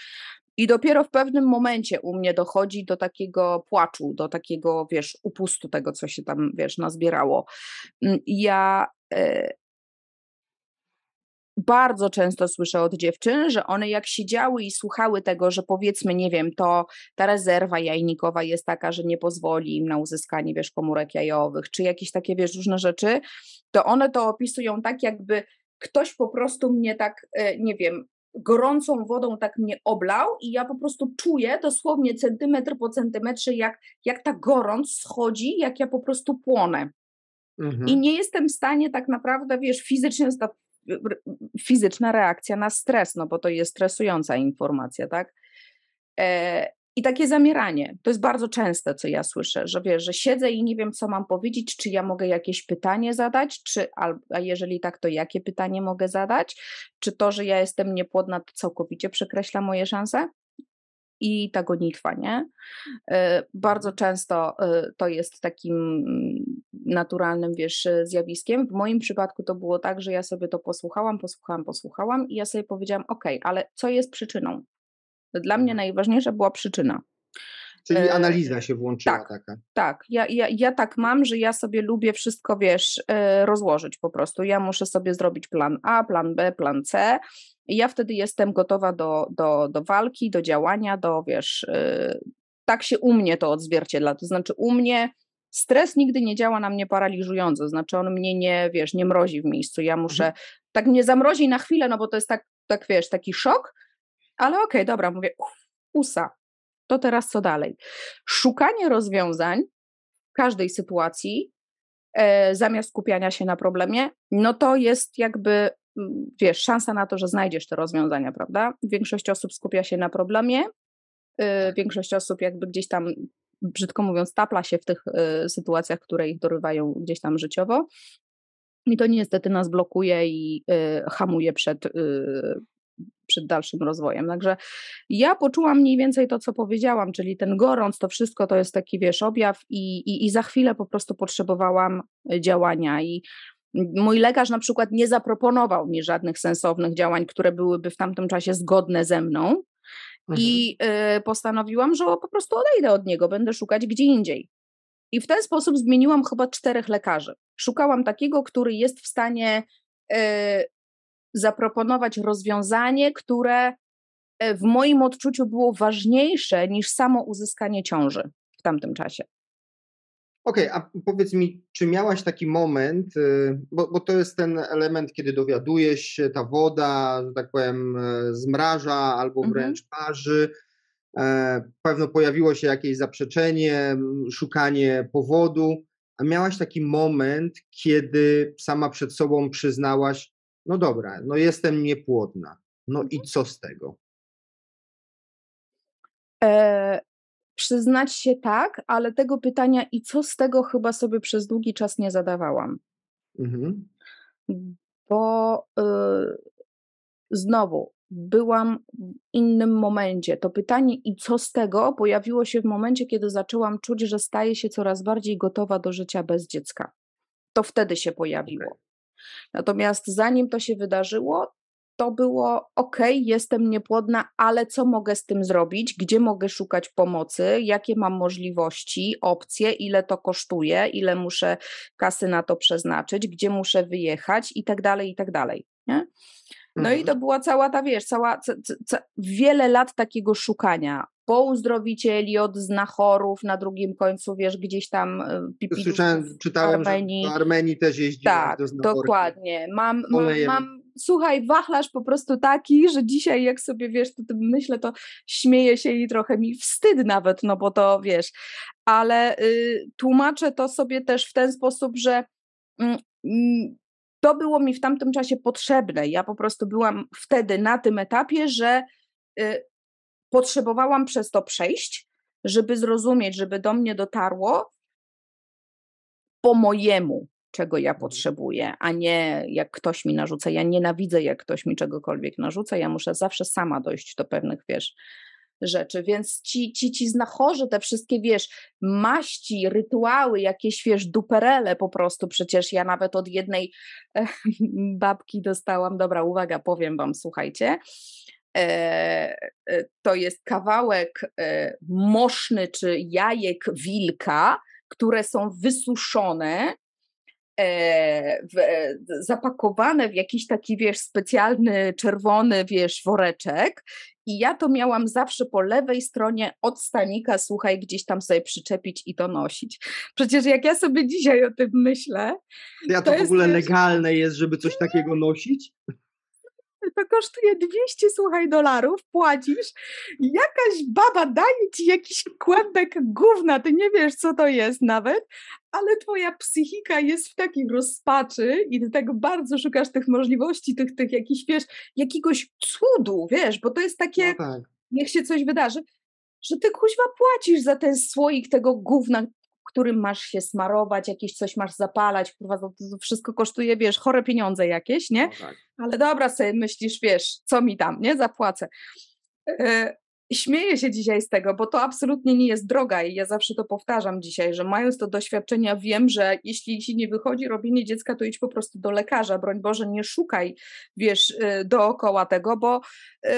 I dopiero w pewnym momencie u mnie dochodzi do takiego płaczu, do takiego, wiesz, upustu tego, co się tam, wiesz, nazbierało. Mm, ja e, bardzo często słyszę od dziewczyn, że one jak siedziały i słuchały tego, że powiedzmy, nie wiem, to ta rezerwa jajnikowa jest taka, że nie pozwoli im na uzyskanie, wiesz, komórek jajowych, czy jakieś takie, wiesz, różne rzeczy, to one to opisują tak, jakby ktoś po prostu mnie tak, e, nie wiem, gorącą wodą tak mnie oblał i ja po prostu czuję dosłownie centymetr po centymetrze, jak, jak ta gorąc schodzi, jak ja po prostu płonę. Mhm. I nie jestem w stanie tak naprawdę, wiesz, fizycznie, fizyczna reakcja na stres, no bo to jest stresująca informacja, tak? E, i takie zamieranie, to jest bardzo częste, co ja słyszę, że wiesz, że siedzę i nie wiem, co mam powiedzieć, czy ja mogę jakieś pytanie zadać, czy, a jeżeli tak, to jakie pytanie mogę zadać, czy to, że ja jestem niepłodna, to całkowicie przekreśla moje szanse? I ta gonitwa, nie? E, bardzo często e, to jest takim naturalnym, wiesz, zjawiskiem. W moim przypadku to było tak, że ja sobie to posłuchałam, posłuchałam, posłuchałam i ja sobie powiedziałam, ok, ale co jest przyczyną? Dla mnie mhm. najważniejsza była przyczyna. Czyli e, analiza się włączyła tak, taka. Tak, ja, ja, ja tak mam, że ja sobie lubię wszystko, wiesz, e, rozłożyć po prostu. Ja muszę sobie zrobić plan A, plan B, plan C i ja wtedy jestem gotowa do, do, do walki, do działania, do, wiesz, e, tak się u mnie to odzwierciedla. To znaczy u mnie Stres nigdy nie działa na mnie paraliżująco, znaczy on mnie nie, wiesz, nie mrozi w miejscu. Ja muszę, mhm. tak mnie zamrozi na chwilę, no bo to jest tak, tak wiesz, taki szok, ale okej, okay, dobra, mówię, usa, to teraz co dalej? Szukanie rozwiązań w każdej sytuacji, e, zamiast skupiania się na problemie, no to jest jakby, mm, wiesz, szansa na to, że znajdziesz te rozwiązania, prawda? Większość osób skupia się na problemie, e, większość osób jakby gdzieś tam brzydko mówiąc, tapla się w tych y, sytuacjach, które ich dorywają gdzieś tam życiowo. I to niestety nas blokuje i y, hamuje przed, y, przed dalszym rozwojem. Także ja poczułam mniej więcej to, co powiedziałam, czyli ten gorąc, to wszystko to jest taki, wiesz, objaw i, i, i za chwilę po prostu potrzebowałam działania i Mój lekarz na przykład nie zaproponował mi żadnych sensownych działań, które byłyby w tamtym czasie zgodne ze mną, i y, postanowiłam, że po prostu odejdę od niego, będę szukać gdzie indziej. I w ten sposób zmieniłam chyba czterech lekarzy. Szukałam takiego, który jest w stanie y, zaproponować rozwiązanie, które y, w moim odczuciu było ważniejsze niż samo uzyskanie ciąży w tamtym czasie. Okej, okay, a powiedz mi, czy miałaś taki moment, y, bo, bo to jest ten element, kiedy dowiadujesz się, ta woda, że tak powiem, e, zmraża albo mhm. wręcz parzy. E, pewno pojawiło się jakieś zaprzeczenie, szukanie powodu. A miałaś taki moment, kiedy sama przed sobą przyznałaś, no dobra, no jestem niepłodna. No i mhm. co z tego? E, Przyznać się tak, ale tego pytania i co z tego chyba sobie przez długi czas nie zadawałam. Mhm. Bo y, znowu byłam w innym momencie. To pytanie i co z tego pojawiło się w momencie, kiedy zaczęłam czuć, że staję się coraz bardziej gotowa do życia bez dziecka. To wtedy się pojawiło. Natomiast zanim to się wydarzyło, to było ok, jestem niepłodna, ale co mogę z tym zrobić? Gdzie mogę szukać pomocy? Jakie mam możliwości, opcje, ile to kosztuje, ile muszę kasy na to przeznaczyć, gdzie muszę wyjechać i tak dalej, i tak dalej. Nie? No mhm. i to była cała ta, wiesz, cała, ca, ca, wiele lat takiego szukania po uzdrowicieli, od znachorów, na drugim końcu, wiesz, gdzieś tam e, Słyszałem, czytałem, Armenii. że do Armenii też jeździłem Tak, dokładnie. Mam, mam, mam, słuchaj, wachlarz po prostu taki, że dzisiaj jak sobie, wiesz, to, to myślę, to śmieję się i trochę mi wstyd nawet, no bo to, wiesz, ale y, tłumaczę to sobie też w ten sposób, że y, to było mi w tamtym czasie potrzebne. Ja po prostu byłam wtedy na tym etapie, że y, potrzebowałam przez to przejść, żeby zrozumieć, żeby do mnie dotarło po mojemu, czego ja mhm. potrzebuję, a nie jak ktoś mi narzuca. Ja nienawidzę, jak ktoś mi czegokolwiek narzuca. Ja muszę zawsze sama dojść do pewnych, wiesz, rzeczy. Więc ci, ci, ci znachorzy, te wszystkie, wiesz, maści, rytuały, jakieś, wiesz, duperele po prostu. Przecież ja nawet od jednej e, *laughs* babki dostałam, dobra, uwaga, powiem wam, słuchajcie, e, e, to jest kawałek e, moszny czy jajek wilka, które są wysuszone w, e, zapakowane w jakiś taki, wiesz, specjalny czerwony, wiesz, woreczek i ja to miałam zawsze po lewej stronie od stanika, słuchaj, gdzieś tam sobie przyczepić i to nosić. Przecież jak ja sobie *laughs* dzisiaj o tym myślę. Ja to, to w ogóle jest, legalne jest, żeby coś takiego nosić? To kosztuje 200, słuchaj, dolarów, płacisz, jakaś baba daje ci jakiś kłębek gówna, ty nie wiesz, co to jest nawet, ale twoja psychika jest w takiej rozpaczy i ty tak bardzo szukasz tych możliwości, tych, tych jakichś, wiesz, jakiegoś cudu, wiesz, bo to jest takie, no tak. niech się coś wydarzy, że ty kuźwa płacisz za ten słoik tego gówna, którym masz się smarować, jakieś coś masz zapalać, kurwa, to, to wszystko kosztuje, wiesz, chore pieniądze jakieś, nie? No tak. Ale dobra sobie myślisz, wiesz, co mi tam, nie? Zapłacę. Śmieję się dzisiaj z tego, bo to absolutnie nie jest droga i ja zawsze to powtarzam dzisiaj, że mając to doświadczenia wiem, że jeśli ci nie wychodzi robienie dziecka, to idź po prostu do lekarza, broń Boże, nie szukaj, wiesz, y, dookoła tego, bo yy,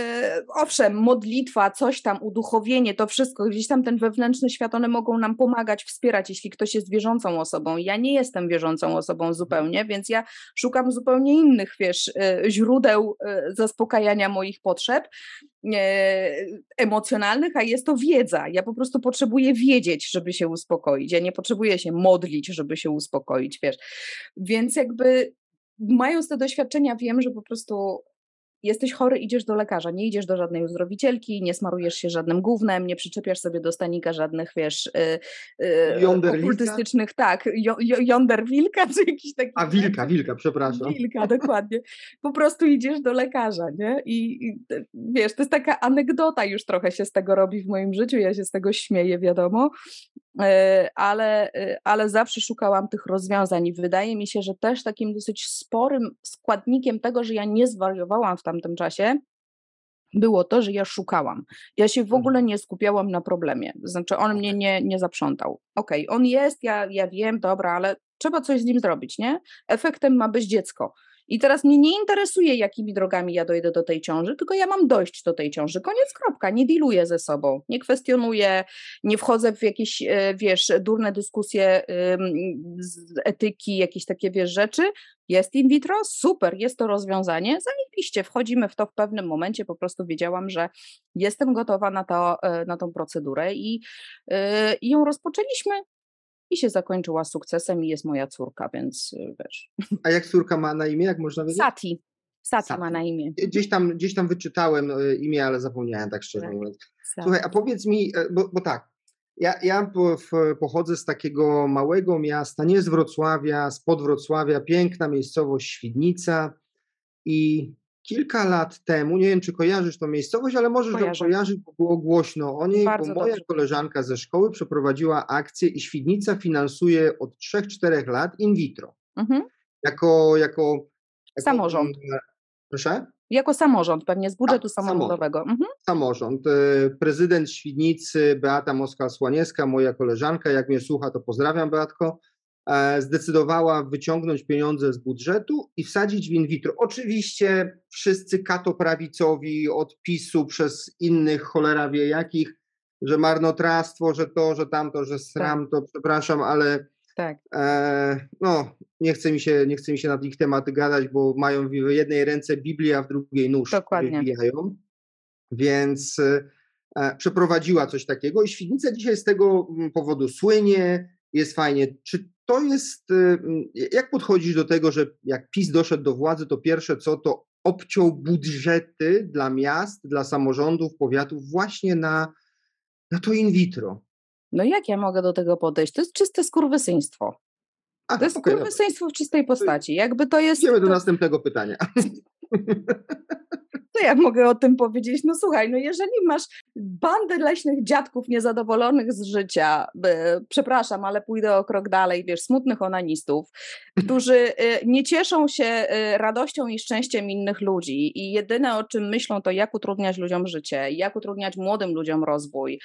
owszem, modlitwa, coś tam, uduchowienie, to wszystko, gdzieś tam ten wewnętrzny świat, one mogą nam pomagać, wspierać, jeśli ktoś jest wierzącą osobą. Ja nie jestem wierzącą osobą zupełnie, więc ja szukam zupełnie innych, wiesz, yy, źródeł yy, zaspokajania moich potrzeb, emocjonalnych, a jest to wiedza. Ja po prostu potrzebuję wiedzieć, żeby się uspokoić. Ja nie potrzebuję się modlić, żeby się uspokoić, wiesz. Więc jakby mając te doświadczenia, wiem, że po prostu jesteś chory, idziesz do lekarza, nie idziesz do żadnej uzdrowicielki, nie smarujesz się żadnym gównem, nie przyczepiasz sobie do stanika żadnych, wiesz, yy, okultystycznych, tak, jo, yonder wilka, *laughs* czy jakiś taki... A wilka, wilka, przepraszam. Wilka, dokładnie. Po prostu idziesz do lekarza, nie? I, I, wiesz, to jest taka anegdota już trochę się z tego robi w moim życiu, ja się z tego śmieję, wiadomo, E, ale, e, ale zawsze szukałam tych rozwiązań i wydaje mi się, że też takim dosyć sporym składnikiem tego, że ja nie zwariowałam w tamtym czasie, było to, że ja szukałam. Ja się w ogóle mhm. nie skupiałam na problemie. Znaczy, on mnie nie, nie zaprzątał. Okej, okay, on jest, ja, ja wiem, dobra, ale trzeba coś z nim zrobić, nie? Efektem ma być dziecko. I teraz mnie nie interesuje, jakimi drogami ja dojdę do tej ciąży, tylko ja mam dojść do tej ciąży. Koniec, kropka. Nie diluję ze sobą, nie kwestionuję, nie wchodzę w jakieś, e, wiesz, durne dyskusje z etyki, jakieś takie, wiesz, rzeczy. Jest in vitro, super, jest to rozwiązanie, zajebiście, wchodzimy w to w pewnym momencie, po prostu wiedziałam, że jestem gotowa na, to, e, na tą procedurę i, e, i ją rozpoczęliśmy i się zakończyła sukcesem i jest moja córka, więc y, wiesz. A jak córka ma na imię, jak można wiedzieć? Sati. Sati, Sati. ma na imię. Gdzieś tam, gdzieś tam wyczytałem y, imię, ale zapomniałem tak szczerze tak. mówiąc. Słuchaj, a powiedz mi, e, bo, bo tak, ja, ja pochodzę z takiego małego miasta, nie z Wrocławia, spod Wrocławia, piękna miejscowość Świdnica i kilka lat temu, nie wiem czy kojarzysz tą miejscowość, ale możesz ją kojarzyć, bo było głośno o niej, Bardzo bo moja dobrze. koleżanka ze szkoły przeprowadziła akcję i Świdnica finansuje od 3-4 lat in vitro. Mhm. Jako, jako, jako samorząd. Proszę? Jako samorząd, pewnie z budżetu A, samorządowego. Samorząd. Mhm. samorząd. E, prezydent Świdnicy Beata Moskal-Słaniewska, moja koleżanka, jak mnie słucha, to pozdrawiam Beatko, zdecydowała wyciągnąć pieniądze z budżetu i wsadzić w in vitro. Oczywiście wszyscy katoprawicowi od PiSu przez innych cholera wie jakich, że marnotrawstwo, że to, że tamto, że sram, tak. to przepraszam, ale tak. e, no, nie chce, mi się, nie chce mi się na ich tematy gadać, bo mają w jednej ręce Biblię, a w drugiej nóż, Dokładnie. Więc e, przeprowadziła coś takiego i Świdnica dzisiaj z tego mm, powodu słynie, jest fajnie. Czy to jest, y, mm, jak podchodzisz do tego, że jak PiS doszedł do władzy, to pierwsze co, to obciął budżety dla miast, dla samorządów, powiatów właśnie na, na to in vitro. No jak ja mogę do tego podejść? To jest czyste skurwysyństwo. A, to jest okay, skurwysyństwo w czystej postaci. Jakby to jest... Idziemy do to... następnego pytania. *laughs* To ja mogę o tym powiedzieć? No słuchaj, no jeżeli masz bandę leśnych dziadków niezadowolonych z życia, przepraszam, ale pójdę o krok dalej, wiesz, smutnych onanistów, *laughs* którzy y, nie cieszą się y, radością i szczęściem innych ludzi i jedyne o czym myślą to jak utrudniać ludziom życie, jak utrudniać młodym ludziom rozwój,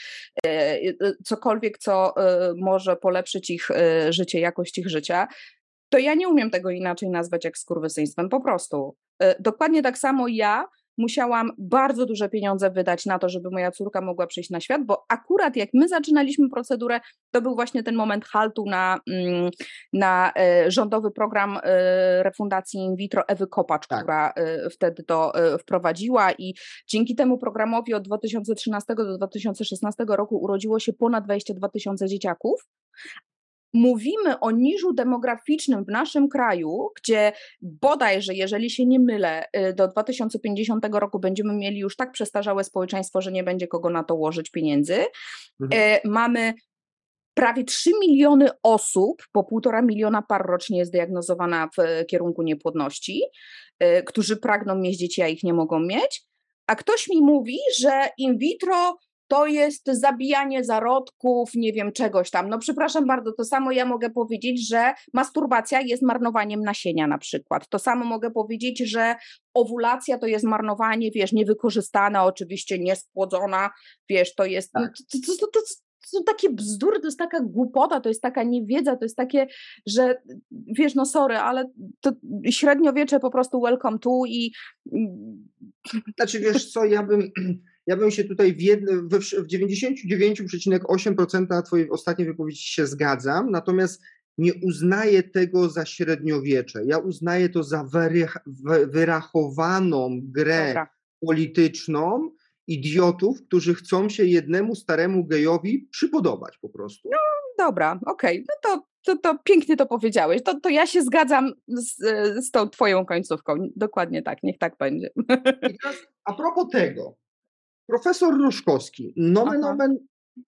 y, cokolwiek, co może polepszyć ich życie, jakość ich życia, to ja nie umiem tego inaczej nazwać jak skurwysyństwem, po prostu. Dokładnie tak samo ja musiałam bardzo duże pieniądze wydać na to, żeby moja córka mogła przyjść na świat, bo akurat jak my zaczynaliśmy procedurę, to był właśnie ten moment haltu na, mm, na e, rządowy program e, refundacji in vitro Ewy Kopacz, tak. która e, wtedy to wprowadziła i dzięki temu programowi od 2013 do 2016 roku urodziło się ponad 22 tysiące dzieciaków, mówimy o niżu demograficznym w naszym kraju, gdzie bodajże, jeżeli się nie mylę, y, do 2050 roku będziemy mieli już tak przestarzałe społeczeństwo, że nie będzie kogo na to łożyć pieniędzy. Mhm. Y, mamy prawie 3 miliony osób, po półtora miliona par rocznie jest diagnozowana w kierunku niepłodności, y, którzy pragną mieć dzieci, a ich nie mogą mieć. A ktoś mi mówi, że in vitro to jest zabijanie zarodków, nie wiem, czegoś tam. No przepraszam bardzo, to samo ja mogę powiedzieć, że masturbacja jest marnowaniem nasienia na przykład. To samo mogę powiedzieć, że owulacja to jest marnowanie, wiesz, niewykorzystana, oczywiście niespłodzona, wiesz, to jest, tak. to, to, to, to, są takie bzdury, to jest taka głupota, to jest taka niewiedza, to jest takie, że wiesz, no sorry, ale to średniowiecze po prostu welcome to i... Znaczy wiesz co, ja bym *clears throat* ja bym się tutaj w, w, w 99,8% Twojej ostatniej wypowiedzi się zgadzam, natomiast nie uznaję tego za średniowiecze. Ja uznaję to za wyrachowaną grę Dobra. polityczną idiotów, którzy chcą się jednemu staremu gejowi przypodobać po prostu. No dobra, okej, okay. no to, to, to pięknie to powiedziałeś. To, to ja się zgadzam z, z tą twoją końcówką. Dokładnie tak, niech tak będzie. Teraz a propos tego, profesor Ruszkowski, nomen omen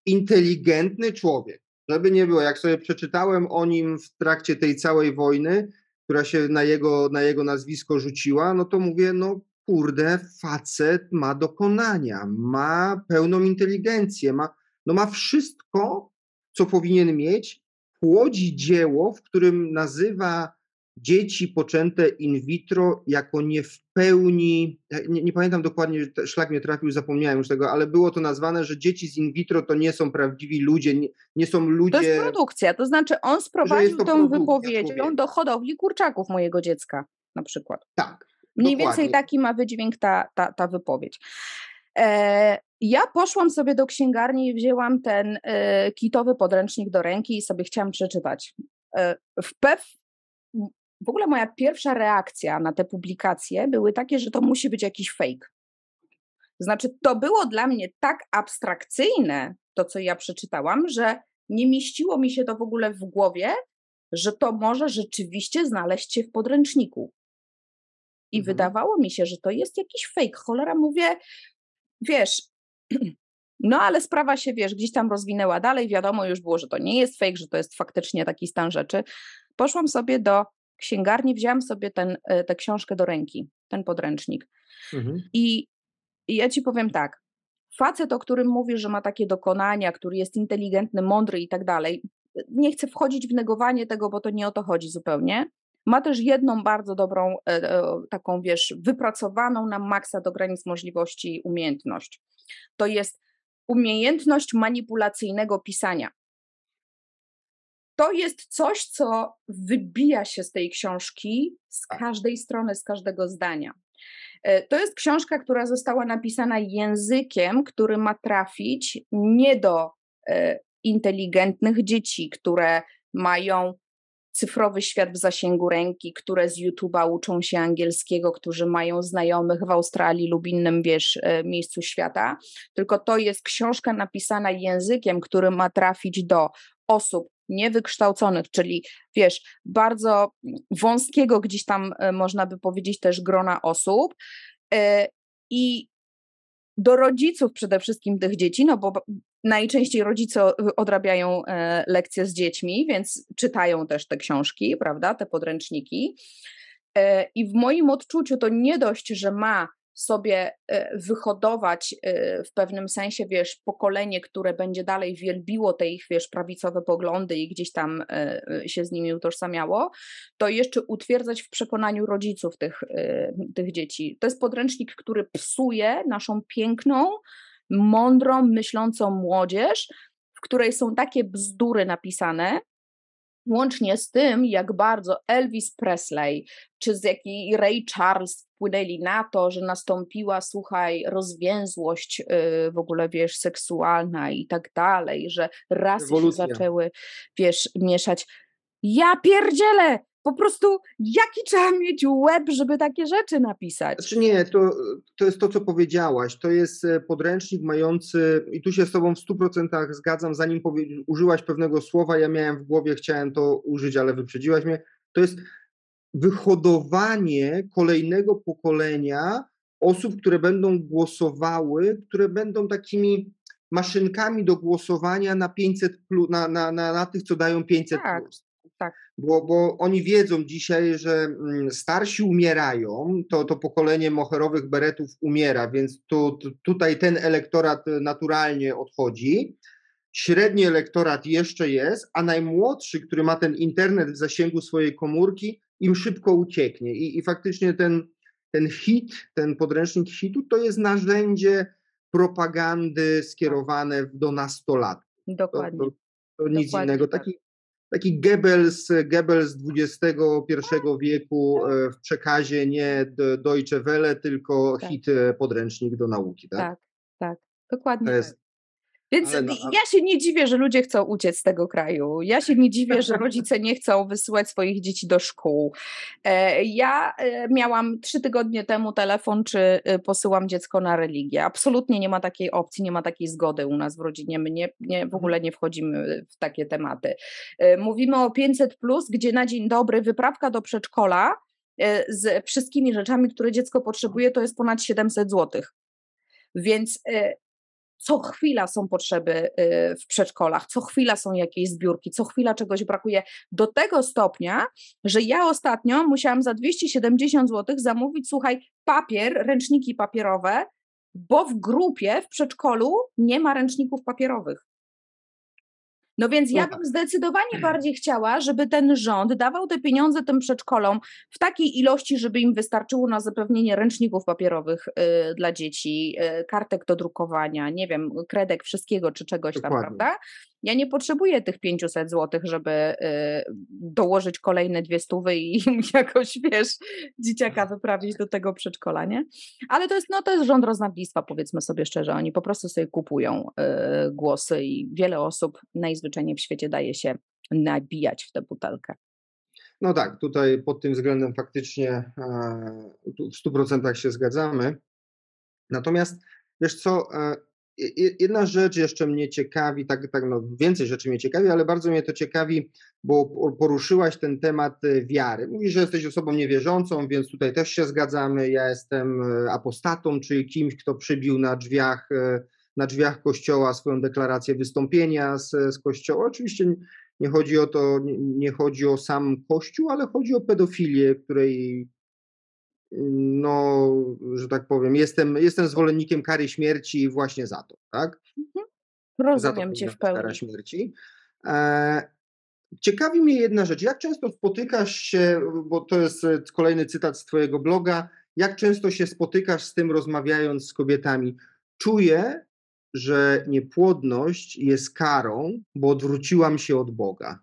inteligentny człowiek, żeby nie było, jak sobie przeczytałem o nim w trakcie tej całej wojny, która się na jego, na jego nazwisko rzuciła, no to mówię, no kurde, facet ma dokonania, ma pełną inteligencję, ma, no ma wszystko, co powinien mieć, płodzi dzieło, w którym nazywa dzieci poczęte in vitro jako nie w pełni, nie, nie, pamiętam dokładnie, szlak mnie trafił, zapomniałem już tego, ale było to nazwane, że dzieci z in vitro to nie są prawdziwi ludzie, nie, nie są ludzie... To jest produkcja, to znaczy on sprowadził tą wypowiedzią do hodowli kurczaków mojego dziecka na przykład. Tak. Mniej dokładnie. więcej taki ma wydźwięk ta, ta, ta wypowiedź. E, ja poszłam sobie do księgarni i wzięłam ten e, kitowy podręcznik do ręki i sobie chciałam przeczytać. E, w, pew, w ogóle moja pierwsza reakcja na te publikacje były takie, że to musi być jakiś fake. Znaczy, to było dla mnie tak abstrakcyjne, to co ja przeczytałam, że nie mieściło mi się to w ogóle w głowie, że to może rzeczywiście znaleźć się w podręczniku. I mhm. wydawało mi się, że to jest jakiś fake. Cholera, mówię, wiesz, *clears throat* no ale sprawa się, wiesz, gdzieś tam rozwinęła dalej. Wiadomo już było, że to nie jest fake, że to jest faktycznie taki stan rzeczy. Poszłam sobie do księgarni, wziąłem sobie ten, e, tę książkę do ręki, ten podręcznik. Mhm. I, I ja ci powiem tak. Facet, o którym mówisz, że ma takie dokonania, który jest inteligentny, mądry i tak dalej, nie chcę wchodzić w negowanie tego, bo to nie o to chodzi zupełnie. Ma też jedną bardzo dobrą, e, e, taką wiesz, wypracowaną na maksa do granic możliwości umiejętność. To jest umiejętność manipulacyjnego pisania to jest coś, co wybija się z tej książki z tak. każdej strony, z każdego zdania. E, to jest książka, która została napisana językiem, który ma trafić nie do e, inteligentnych dzieci, które mają cyfrowy świat w zasięgu ręki, które z YouTube'a uczą się angielskiego, którzy mają znajomych w Australii lub innym, wiesz, e, miejscu świata, tylko to jest książka napisana językiem, który ma trafić do osób niewykształconych, czyli wiesz, bardzo wąskiego gdzieś tam e, można by powiedzieć też grona osób e, i do rodziców przede wszystkim tych dzieci, no bo najczęściej rodzice odrabiają e, lekcje z dziećmi, więc czytają też te książki, prawda, te podręczniki. I w moim odczuciu to nie dość, że ma sobie e, wyhodować e, w pewnym sensie, wiesz, pokolenie, które będzie dalej wielbiło te ich, wiesz, prawicowe poglądy i gdzieś tam e, się z nimi utożsamiało, to jeszcze utwierdzać w przekonaniu rodziców tych, tych dzieci. To jest podręcznik, który psuje naszą piękną, mądrą, myślącą młodzież, w której są takie bzdury napisane, łącznie z tym, jak bardzo Elvis Presley czy z jakiej Ray Charles wpłynęli na to, że nastąpiła, słuchaj, rozwięzłość yy, w ogóle, wiesz, seksualna i tak dalej, że rasy się zaczęły, wiesz, mieszać. Ja pierdzielę! Po prostu jaki trzeba mieć łeb, żeby takie rzeczy napisać? Znaczy nie, to, to jest to, co powiedziałaś. To jest e, podręcznik mający, i tu się z Tobą w 100% zgadzam, zanim powie, użyłaś pewnego słowa, ja miałem w głowie, chciałem to użyć, ale wyprzedziłaś mnie. To jest wyhodowanie kolejnego pokolenia osób, które będą głosowały, które będą takimi maszynkami do głosowania na 500 plus, na, na, na, na tych, co dają 500 tak. plus. Bo, bo oni wiedzą dzisiaj, że mm, starsi umierają, to, to pokolenie moherowych beretów umiera, więc tu, tu, tutaj ten elektorat naturalnie odchodzi. Średni elektorat jeszcze jest, a najmłodszy, który ma ten internet w zasięgu swojej komórki, im szybko ucieknie. I, i faktycznie ten, ten hit, ten podręcznik hitu, to jest narzędzie propagandy skierowane do nastolatków. Dokładnie. To, to, to nic Dokładnie innego. Tak. Taki, taki Goebbels, Goebbels XXI wieku e, w przekazie nie Deutsche Welle, tylko tak. hit e, podręcznik do nauki. Tak, tak, tak. dokładnie. To jest, Więc no, ja się nie dziwię, że ludzie chcą uciec z tego kraju. Ja się nie dziwię, że *laughs* rodzice nie chcą wysyłać swoich dzieci do szkół. E, ja e, miałam trzy tygodnie temu telefon, czy e, posyłam dziecko na religię. Absolutnie nie ma takiej opcji, nie ma takiej zgody u nas w rodzinie. My nie, nie, w mhm. ogóle nie wchodzimy w takie tematy. Mówimy o 500, gdzie na dzień dobry wyprawka do przedszkola z wszystkimi rzeczami, które dziecko potrzebuje, to jest ponad 700 zł. Więc co chwila są potrzeby y, w przedszkolach, co chwila są jakieś zbiórki, co chwila czegoś brakuje. Do tego stopnia, że ja ostatnio musiałam za 270 zł zamówić, słuchaj, papier, ręczniki papierowe, bo w grupie w przedszkolu nie ma ręczników papierowych. No więc ja bym zdecydowanie bardziej chciała, żeby ten rząd dawał te pieniądze tym przedszkolom w takiej ilości, żeby im wystarczyło na zapewnienie ręczników papierowych y, dla dzieci, y, kartek do drukowania, nie wiem, kredek, wszystkiego czy czegoś tam, prawda? Ja nie potrzebuję tych 500 zł, żeby y, dołożyć kolejne dwie stówy i *laughs* jakoś, wiesz, dzieciaka wyprawić do tego przedszkola, nie? Ale to jest, no to jest rząd roznawnictwa, powiedzmy sobie szczerze. Oni po prostu sobie kupują y, głosy i wiele osób najzwyczajniej w świecie daje się nabijać w tę butelkę. No tak, tutaj pod tym względem faktycznie e, w 100% się zgadzamy. Natomiast wiesz co, e, jedna rzecz jeszcze mnie ciekawi, tak, tak no więcej rzeczy mnie ciekawi, ale bardzo mnie to ciekawi, bo poruszyłaś ten temat e, wiary. Mówisz, że jesteś osobą niewierzącą, więc tutaj też się zgadzamy. Ja jestem e, apostatą, czyli kimś, kto przybił na drzwiach, e, na drzwiach kościoła swoją deklarację wystąpienia z, z kościoła. Oczywiście nie chodzi o to, nie, nie chodzi o sam kościół, ale chodzi o pedofilię, której no, że tak powiem, jestem, jestem zwolennikiem kary śmierci właśnie za to, tak? Mhm. Rozumiem cię w pełni. Kara śmierci. E, ciekawi mnie jedna rzecz. Jak często spotykasz się, bo to jest e, kolejny cytat z Twojego bloga, jak często się spotykasz z tym, rozmawiając z kobietami? Czuję, że niepłodność jest karą, bo odwróciłam się od Boga.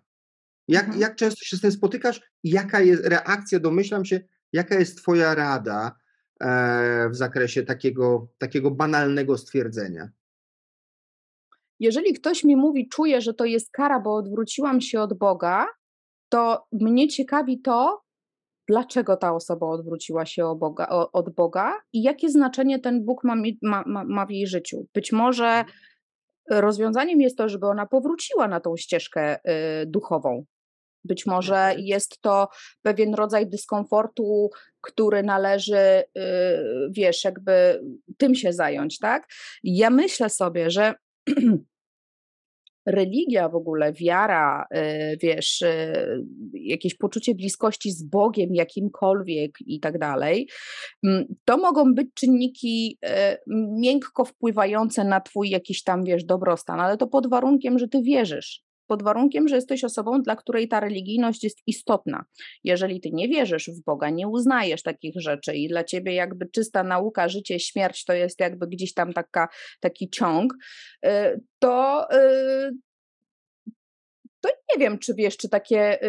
Jak, mhm. jak często się z tym spotykasz jaka jest reakcja, domyślam się, Jaka jest Twoja rada e, w zakresie takiego, takiego banalnego stwierdzenia? Jeżeli ktoś mi mówi, czuję, że to jest kara, bo odwróciłam się od Boga, to mnie ciekawi to, dlaczego ta osoba odwróciła się Boga, od Boga i jakie znaczenie ten Bóg ma, ma, ma w jej życiu. Być może mhm. rozwiązaniem jest to, żeby ona powróciła na tą ścieżkę y, duchową, być może jest to pewien rodzaj dyskomfortu, który należy, y, wiesz, jakby tym się zająć, tak? Ja myślę sobie, że *clears throat* religia w ogóle, wiara, y, wiesz, y, jakieś poczucie bliskości z Bogiem jakimkolwiek i tak dalej, mm, to mogą być czynniki miękko wpływające na twój jakiś tam, wiesz, dobrostan, ale to pod warunkiem, że ty wierzysz, pod warunkiem, że jesteś osobą, dla której ta religijność jest istotna. Jeżeli ty nie wierzysz w Boga, nie uznajesz takich rzeczy i dla ciebie jakby czysta nauka, życie, śmierć to jest jakby gdzieś tam taka, taki ciąg, y, to, y, to nie wiem, czy wiesz, czy takie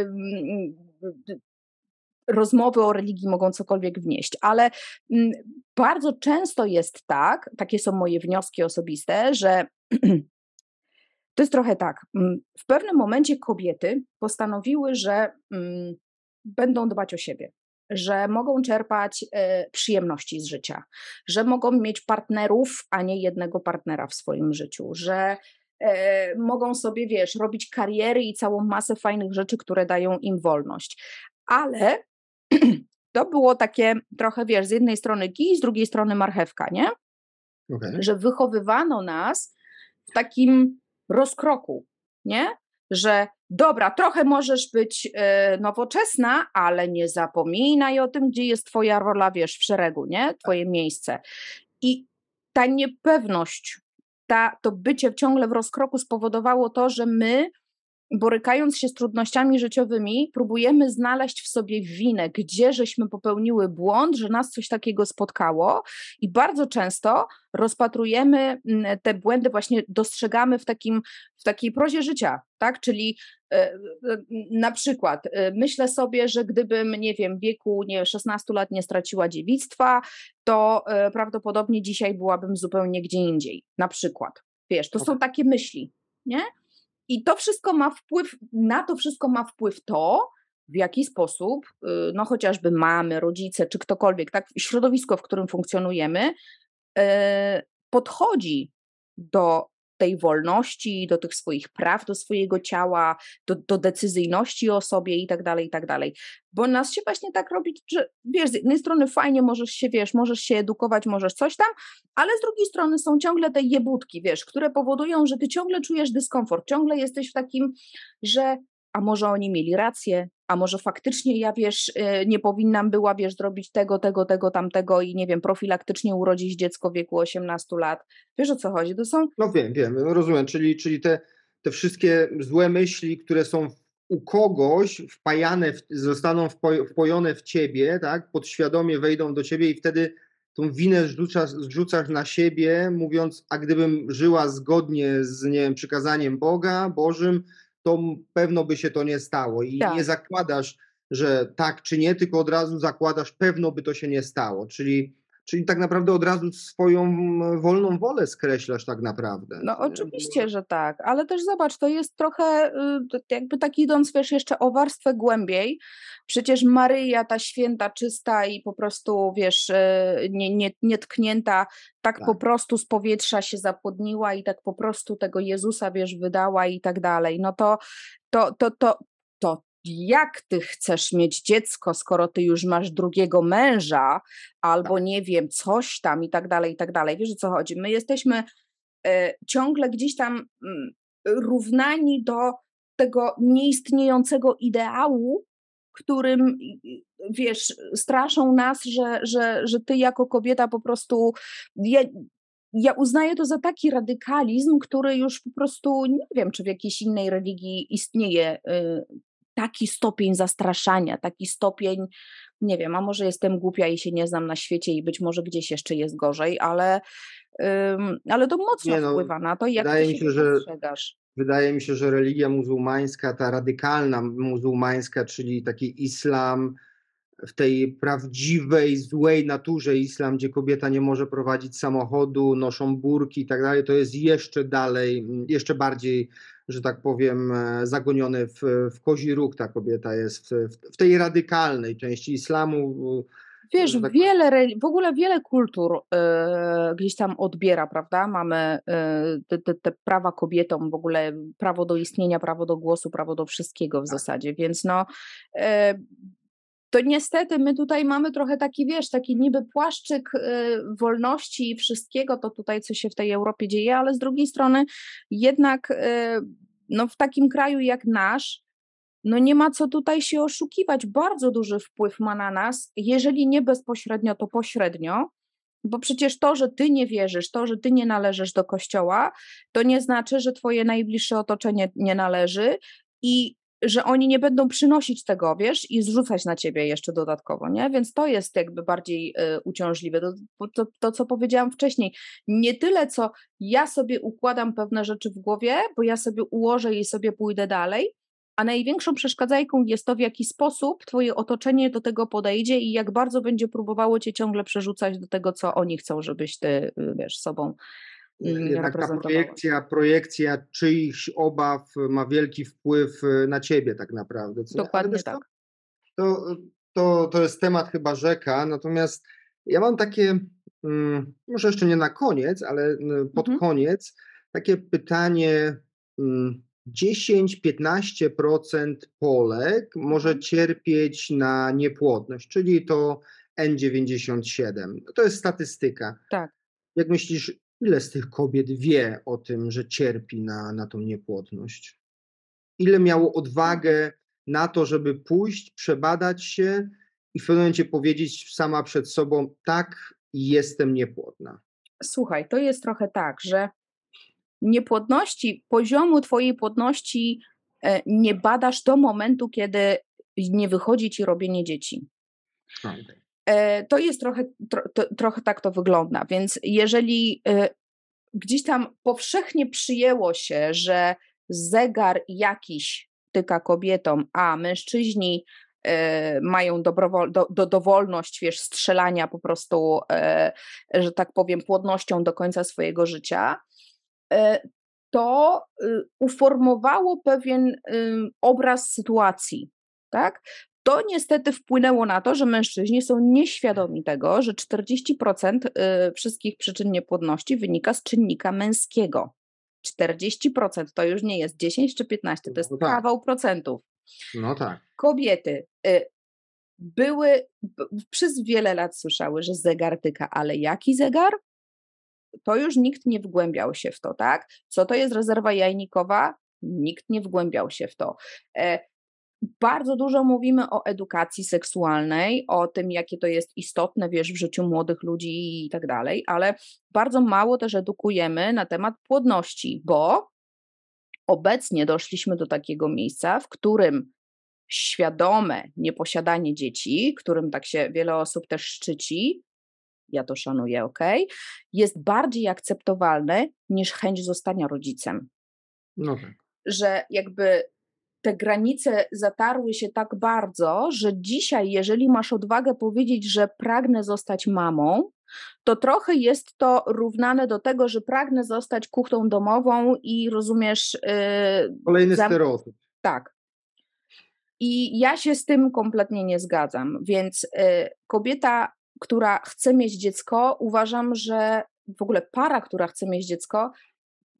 rozmowy o religii mogą cokolwiek wnieść, ale bardzo często jest tak, takie są moje wnioski osobiste, że *clears throat* To jest trochę tak. Mm, w pewnym momencie kobiety postanowiły, że mm, będą dbać o siebie, że mogą czerpać e, przyjemności z życia, że mogą mieć partnerów, a nie jednego partnera w swoim życiu, że e, mogą sobie, wiesz, robić kariery i całą masę fajnych rzeczy, które dają im wolność. Ale *clears throat* to było takie trochę, wiesz, z jednej strony kij, z drugiej strony marchewka, nie? Okay. Że wychowywano nas w takim rozkroku, nie? Że dobra, trochę możesz być y, nowoczesna, ale nie zapominaj o tym, gdzie jest twoja rola, wiesz, w szeregu, nie? Twoje miejsce. I ta niepewność, ta, to bycie ciągle w rozkroku spowodowało to, że my borykając się z trudnościami życiowymi, próbujemy znaleźć w sobie winę, gdzie żeśmy popełniły błąd, że nas coś takiego spotkało, i bardzo często rozpatrujemy mm, te błędy, właśnie dostrzegamy w, takim, w takiej prozie życia, tak? Czyli e, e, na przykład e, myślę sobie, że gdybym, nie wiem, w wieku nie, 16 lat nie straciła dziewictwa, to prawdopodobnie dzisiaj byłabym zupełnie gdzie indziej, na przykład Wiesz, to są takie myśli, nie? I to wszystko ma wpływ, na to wszystko ma wpływ to, w jaki sposób, y, no chociażby mamy, rodzice, czy ktokolwiek, tak, środowisko, w którym funkcjonujemy, e, podchodzi do tej wolności, do tych swoich praw, do swojego ciała, do, do decyzyjności o sobie i tak dalej, i tak dalej. Bo nas się właśnie tak robi, że wiesz, z jednej strony fajnie możesz się, wiesz, możesz się edukować, możesz coś tam, ale z drugiej strony są ciągle te jebutki, wiesz, które powodują, że ty ciągle czujesz dyskomfort, ciągle jesteś w takim, że a może oni mieli rację, a może faktycznie ja, wiesz, y, nie powinnam była, wiesz, zrobić tego, tego, tego, tamtego i nie wiem, profilaktycznie urodzić dziecko w wieku 18 lat. Wiesz o co chodzi? To są... No wiem, wiem, rozumiem, czyli, czyli te, te wszystkie złe myśli, które są u kogoś wpajane, zostaną wpojone w ciebie, tak, podświadomie wejdą do ciebie i wtedy tą winę zrzucasz, zrzucasz na siebie, mówiąc, a gdybym żyła zgodnie z, nie wiem, przykazaniem Boga, Bożym, to pewno by się to nie stało. I tak. nie zakładasz, że tak czy nie, tylko od razu zakładasz, pewno by to się nie stało. Czyli, czyli tak naprawdę od razu swoją wolną wolę skreślasz tak naprawdę. No oczywiście, że tak, ale też zobacz, to jest trochę y, jakby tak idąc, wiesz, jeszcze o warstwę głębiej, przecież Maryja, ta święta, czysta i po prostu, wiesz, y, nie, nie, nietknięta, tak, tak po prostu z powietrza się zapłodniła i tak po prostu tego Jezusa, wiesz, wydała i tak dalej. No to, to, to, to, to jak ty chcesz mieć dziecko, skoro ty już masz drugiego męża, albo tak. nie wiem, coś tam i tak dalej, i tak dalej. Wiesz o co chodzi? My jesteśmy y, ciągle gdzieś tam y, równani do tego nieistniejącego ideału, którym wiesz, straszą nas, że, że, że ty jako kobieta po prostu. Ja, ja uznaję to za taki radykalizm, który już po prostu nie wiem, czy w jakiejś innej religii istnieje y, taki stopień zastraszania, taki stopień, nie wiem, a może jestem głupia i się nie znam na świecie i być może gdzieś jeszcze jest gorzej, ale, ale to mocno no, wpływa na to, jak ty się, się że, postrzegasz. Wydaje mi się, że religia muzułmańska, ta radykalna muzułmańska, czyli taki islam, w tej prawdziwej, złej naturze islam, gdzie kobieta nie może prowadzić samochodu, noszą burki i tak dalej, to jest jeszcze dalej, jeszcze bardziej, że tak powiem, e, zagoniony w, w kozi róg ta kobieta jest w, w tej radykalnej części islamu. Wiesz, tak... wiele, w ogóle wiele kultur y, gdzieś tam odbiera, prawda? Mamy y, te, te, te, prawa kobietom, w ogóle prawo do istnienia, prawo do głosu, prawo do wszystkiego w tak. zasadzie, więc no y, to niestety my tutaj mamy trochę taki, wiesz, taki niby płaszczyk y, wolności i wszystkiego, to tutaj, co się w tej Europie dzieje, ale z drugiej strony jednak y, no, w takim kraju jak nasz, no nie ma co tutaj się oszukiwać. Bardzo duży wpływ ma na nas, jeżeli nie bezpośrednio, to pośrednio, bo przecież to, że ty nie wierzysz, to, że ty nie należysz do kościoła, to nie znaczy, że twoje najbliższe otoczenie nie należy i że oni nie będą przynosić tego, wiesz, i zrzucać na ciebie jeszcze dodatkowo, nie? Więc to jest jakby bardziej y, uciążliwe. To, to, to, co powiedziałam wcześniej, nie tyle, co ja sobie układam pewne rzeczy w głowie, bo ja sobie ułożę i sobie pójdę dalej, a największą przeszkadzajką jest to, w jaki sposób Twoje otoczenie do tego podejdzie i jak bardzo będzie próbowało Cię ciągle przerzucać do tego, co oni chcą, żebyś Ty, y, wiesz, sobą jednak ta projekcja, projekcja czyichś obaw ma wielki wpływ y, na ciebie tak naprawdę. Co? Dokładnie tak. To, to, to jest temat chyba rzeka, natomiast ja mam takie, mm, może jeszcze nie na koniec, ale y, pod mhm. koniec, takie pytanie. 10-15% mm, Polek może mhm. cierpieć na niepłodność, czyli to N97. To jest statystyka. Tak. Jak myślisz, Ile z tych kobiet wie o tym, że cierpi na, na tą niepłodność? Ile miało odwagę na to, żeby pójść, przebadać się i w pewnym momencie powiedzieć sama przed sobą: Tak, jestem niepłodna? Słuchaj, to jest trochę tak, że niepłodności, poziomu Twojej płodności e, nie badasz do momentu, kiedy nie wychodzi Ci robienie dzieci. Okay. E, to jest trochę, tro, to, trochę tak to wygląda. Więc jeżeli e, gdzieś tam powszechnie przyjęło się, że zegar jakiś tyka kobietom, a mężczyźni e, mają dobrowol, do, do, dowolność, wiesz, strzelania po prostu, że tak powiem, płodnością do końca swojego życia, to y, uformowało pewien obraz sytuacji, tak? To niestety wpłynęło na to, że mężczyźni są nieświadomi tego, że 40% y, wszystkich przyczyn niepłodności wynika z czynnika męskiego. 40% to już nie jest 10 czy 15, to jest no tak. kawał procentów. No tak. Kobiety y, były, przez wiele lat słyszały, że zegar tyka, ale jaki zegar? To już nikt nie wgłębiał się w to, tak? Co to jest rezerwa jajnikowa? Nikt nie wgłębiał się w to. Bardzo dużo mówimy o edukacji seksualnej, o tym, jakie to jest istotne, wiesz, w życiu młodych ludzi i tak dalej, ale bardzo mało też edukujemy na temat płodności, bo obecnie doszliśmy do takiego miejsca, w którym świadome nieposiadanie dzieci, którym tak się wiele osób też szczyci, ja to szanuję, ok, jest bardziej akceptowalne niż chęć zostania rodzicem. No tak. Że jakby te granice zatarły się tak bardzo, że dzisiaj, jeżeli masz odwagę powiedzieć, że pragnę zostać mamą, to trochę jest to równane do tego, że pragnę zostać kuchną domową i rozumiesz. Yy, Kolejny zam... stereotyp. Tak. I ja się z tym kompletnie nie zgadzam. Więc yy, kobieta, która chce mieć dziecko, uważam, że w ogóle para, która chce mieć dziecko,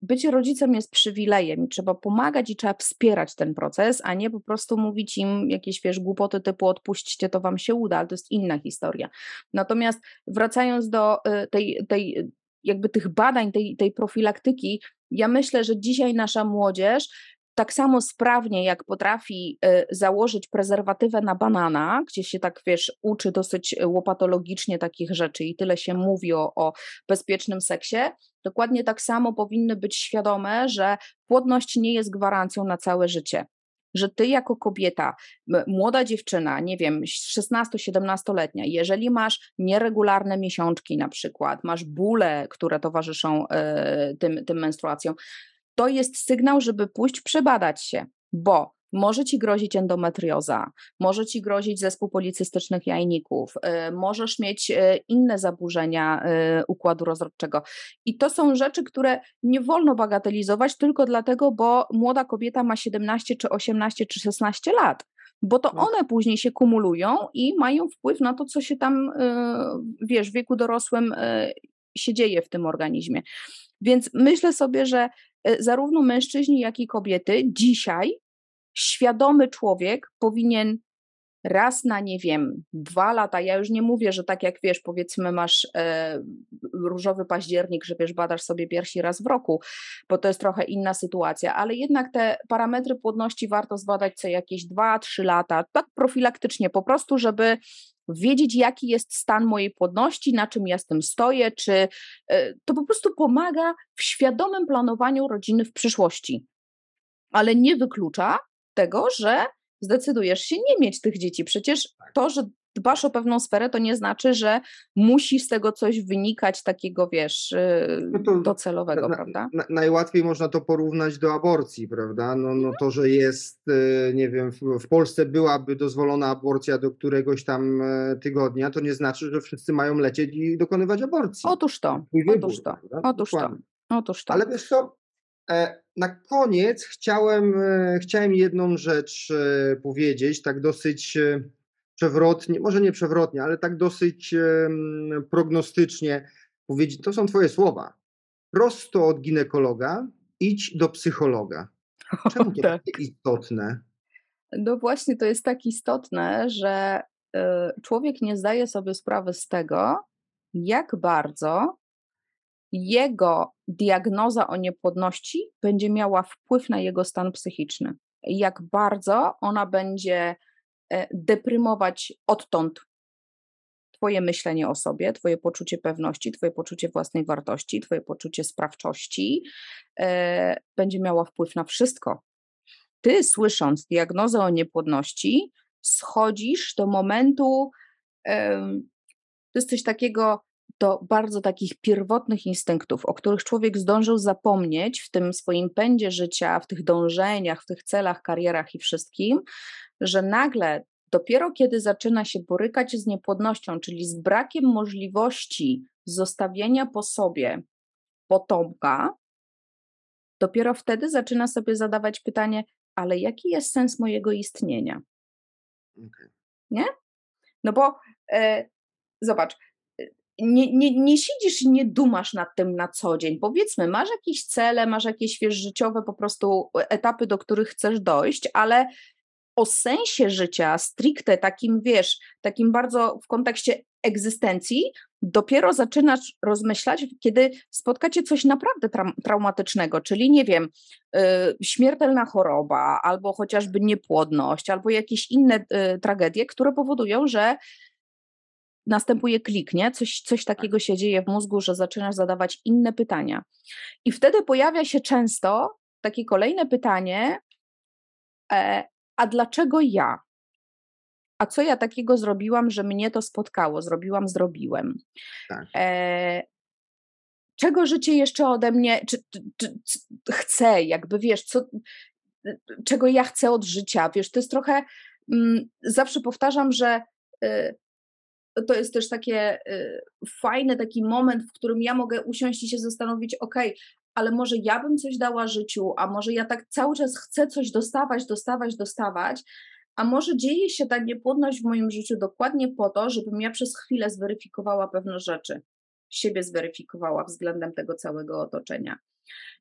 bycie rodzicem jest przywilejem i trzeba pomagać i trzeba wspierać ten proces, a nie po prostu mówić im jakieś wiesz, głupoty typu odpuśćcie, to wam się uda, ale to jest inna historia. Natomiast wracając do y, tej, tej jakby tych badań, tej, tej profilaktyki, ja myślę, że dzisiaj nasza młodzież tak samo sprawnie, jak potrafi y, założyć prezerwatywę na banana, gdzie się tak, wiesz, uczy dosyć łopatologicznie takich rzeczy i tyle się mówi o, o bezpiecznym seksie, dokładnie tak samo powinny być świadome, że płodność nie jest gwarancją na całe życie. Że ty jako kobieta, młoda dziewczyna, nie wiem, 16-17-letnia, jeżeli masz nieregularne miesiączki na przykład, masz bóle, które towarzyszą y, tym, tym menstruacjom, to jest sygnał, żeby pójść przebadać się, bo może ci grozić endometrioza, może ci grozić zespół policystycznych jajników, y, możesz mieć y, inne zaburzenia y, układu rozrodczego. I to są rzeczy, które nie wolno bagatelizować tylko dlatego, bo młoda kobieta ma 17 czy 18 czy 16 lat. Bo to no. one później się kumulują i mają wpływ na to, co się tam, wiesz, w wieku dorosłym się dzieje w tym organizmie. Więc myślę sobie, że zarówno mężczyźni, jak i kobiety. Dzisiaj świadomy człowiek powinien raz na, nie wiem, dwa lata, ja już nie mówię, że tak jak wiesz, powiedzmy masz e, różowy październik, że wiesz, badasz sobie piersi raz w roku, bo to jest trochę inna sytuacja, ale jednak te parametry płodności warto zbadać co jakieś dwa, trzy lata, tak profilaktycznie, po prostu, żeby wiedzieć, jaki jest stan mojej płodności, na czym ja z tym stoję, czy e, to po prostu pomaga w świadomym planowaniu rodziny w przyszłości. Ale nie wyklucza tego, że zdecydujesz się nie mieć tych dzieci. Przecież to, że dbasz o pewną sferę, to nie znaczy, że musi z tego coś wynikać takiego, wiesz, y, no docelowego, na, prawda? Na, najłatwiej można to porównać do aborcji, prawda? No, no to, że jest, y, nie wiem, w, w Polsce byłaby dozwolona aborcja do któregoś tam e, tygodnia, to nie znaczy, że wszyscy mają lecieć i dokonywać aborcji. Otóż to, wybór, otóż to, otóż to, otóż to. Ale wiesz co, e, na koniec chciałem, e, chciałem jedną rzecz powiedzieć, tak dosyć przewrotnie, może nie przewrotnie, ale tak dosyć prognostycznie powiedzieć, to są Twoje słowa. Prosto od ginekologa idź do psychologa. *laughs* Czemu to tak. takie istotne? No właśnie, to jest tak istotne, że y, człowiek nie zdaje sobie sprawy z tego, jak bardzo jego diagnoza o niepłodności będzie miała wpływ na jego stan psychiczny. Jak bardzo ona będzie E, deprymować odtąd Twoje myślenie o sobie, Twoje poczucie pewności, Twoje poczucie własnej wartości, Twoje poczucie sprawczości e, będzie miała wpływ na wszystko. Ty, słysząc diagnozę o niepłodności, schodzisz do momentu, e, to jest coś takiego, do bardzo takich pierwotnych instynktów, o których człowiek zdążył zapomnieć w tym swoim pędzie życia, w tych dążeniach, w tych celach, karierach i wszystkim, że nagle dopiero kiedy zaczyna się borykać z niepłodnością, czyli z brakiem możliwości zostawienia po sobie potomka, dopiero wtedy zaczyna sobie zadawać pytanie, ale jaki jest sens mojego istnienia? Okay. Nie? No bo e, zobacz, e, nie, nie, nie siedzisz i nie dumasz nad tym na co dzień. Powiedzmy, masz jakieś cele, masz jakieś wiesz, życiowe po prostu etapy, do których chcesz dojść, ale o sensie życia, stricte takim, wiesz, takim bardzo w kontekście egzystencji, dopiero zaczynasz rozmyślać, kiedy spotkacie coś naprawdę tra traumatycznego, czyli nie wiem, yy, śmiertelna choroba, albo chociażby niepłodność, albo jakieś inne yy, tragedie, które powodują, że następuje klik, nie? Coś, coś takiego się dzieje w mózgu, że zaczynasz zadawać inne pytania. I wtedy pojawia się często takie kolejne pytanie, e, a dlaczego ja? A co ja takiego zrobiłam, że mnie to spotkało? Zrobiłam, zrobiłem. Tak. E, czego życie jeszcze ode mnie, czy, czy, czy, chce, jakby wiesz, co, czego ja chcę od życia, wiesz, to jest trochę, mm, zawsze powtarzam, że y, to jest też takie y, fajny taki moment, w którym ja mogę usiąść i się zastanowić, ok, ale może ja bym coś dała życiu, a może ja tak cały czas chcę coś dostawać, dostawać, dostawać, a może dzieje się ta niepłodność w moim życiu dokładnie po to, żebym ja przez chwilę zweryfikowała pewne rzeczy, siebie zweryfikowała względem tego całego otoczenia.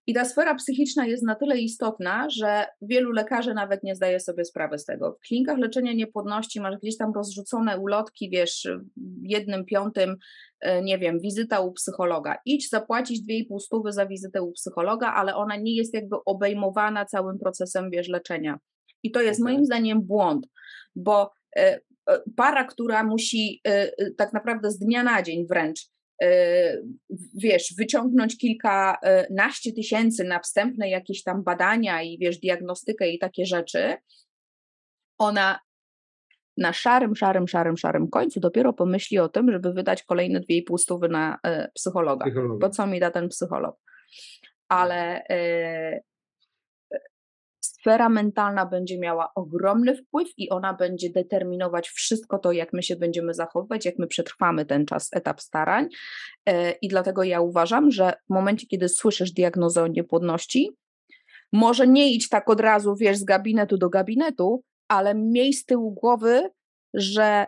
I ta sfera psychiczna jest na tyle istotna, że wielu lekarzy nawet nie zdaje sobie sprawy z tego. W klinikach leczenia niepłodności masz gdzieś tam rozrzucone ulotki, wiesz, w jednym piątym, e, nie wiem, wizyta u psychologa. Idź zapłacić 2,5 stówy za wizytę u psychologa, ale ona nie jest jakby obejmowana całym procesem, wiesz, leczenia. I to jest okay. moim zdaniem błąd, bo e, e, para, która musi tak naprawdę z dnia na dzień wręcz wiesz, wyciągnąć kilkanaście tysięcy na wstępne jakieś tam badania i wiesz, diagnostykę i takie rzeczy, ona na szarym, szarym, szarym, szarym końcu dopiero pomyśli o tym, żeby wydać kolejne 2,5 stówy na psychologa. Bo co mi da ten psycholog? Ale sfera mentalna będzie miała ogromny wpływ i ona będzie determinować wszystko to, jak my się będziemy zachowywać, jak my przetrwamy ten czas, etap starań. E, I dlatego ja uważam, że w momencie, kiedy słyszysz diagnozę o niepłodności, może nie idź tak od razu, wiesz, z gabinetu do gabinetu, ale miej z tyłu głowy, że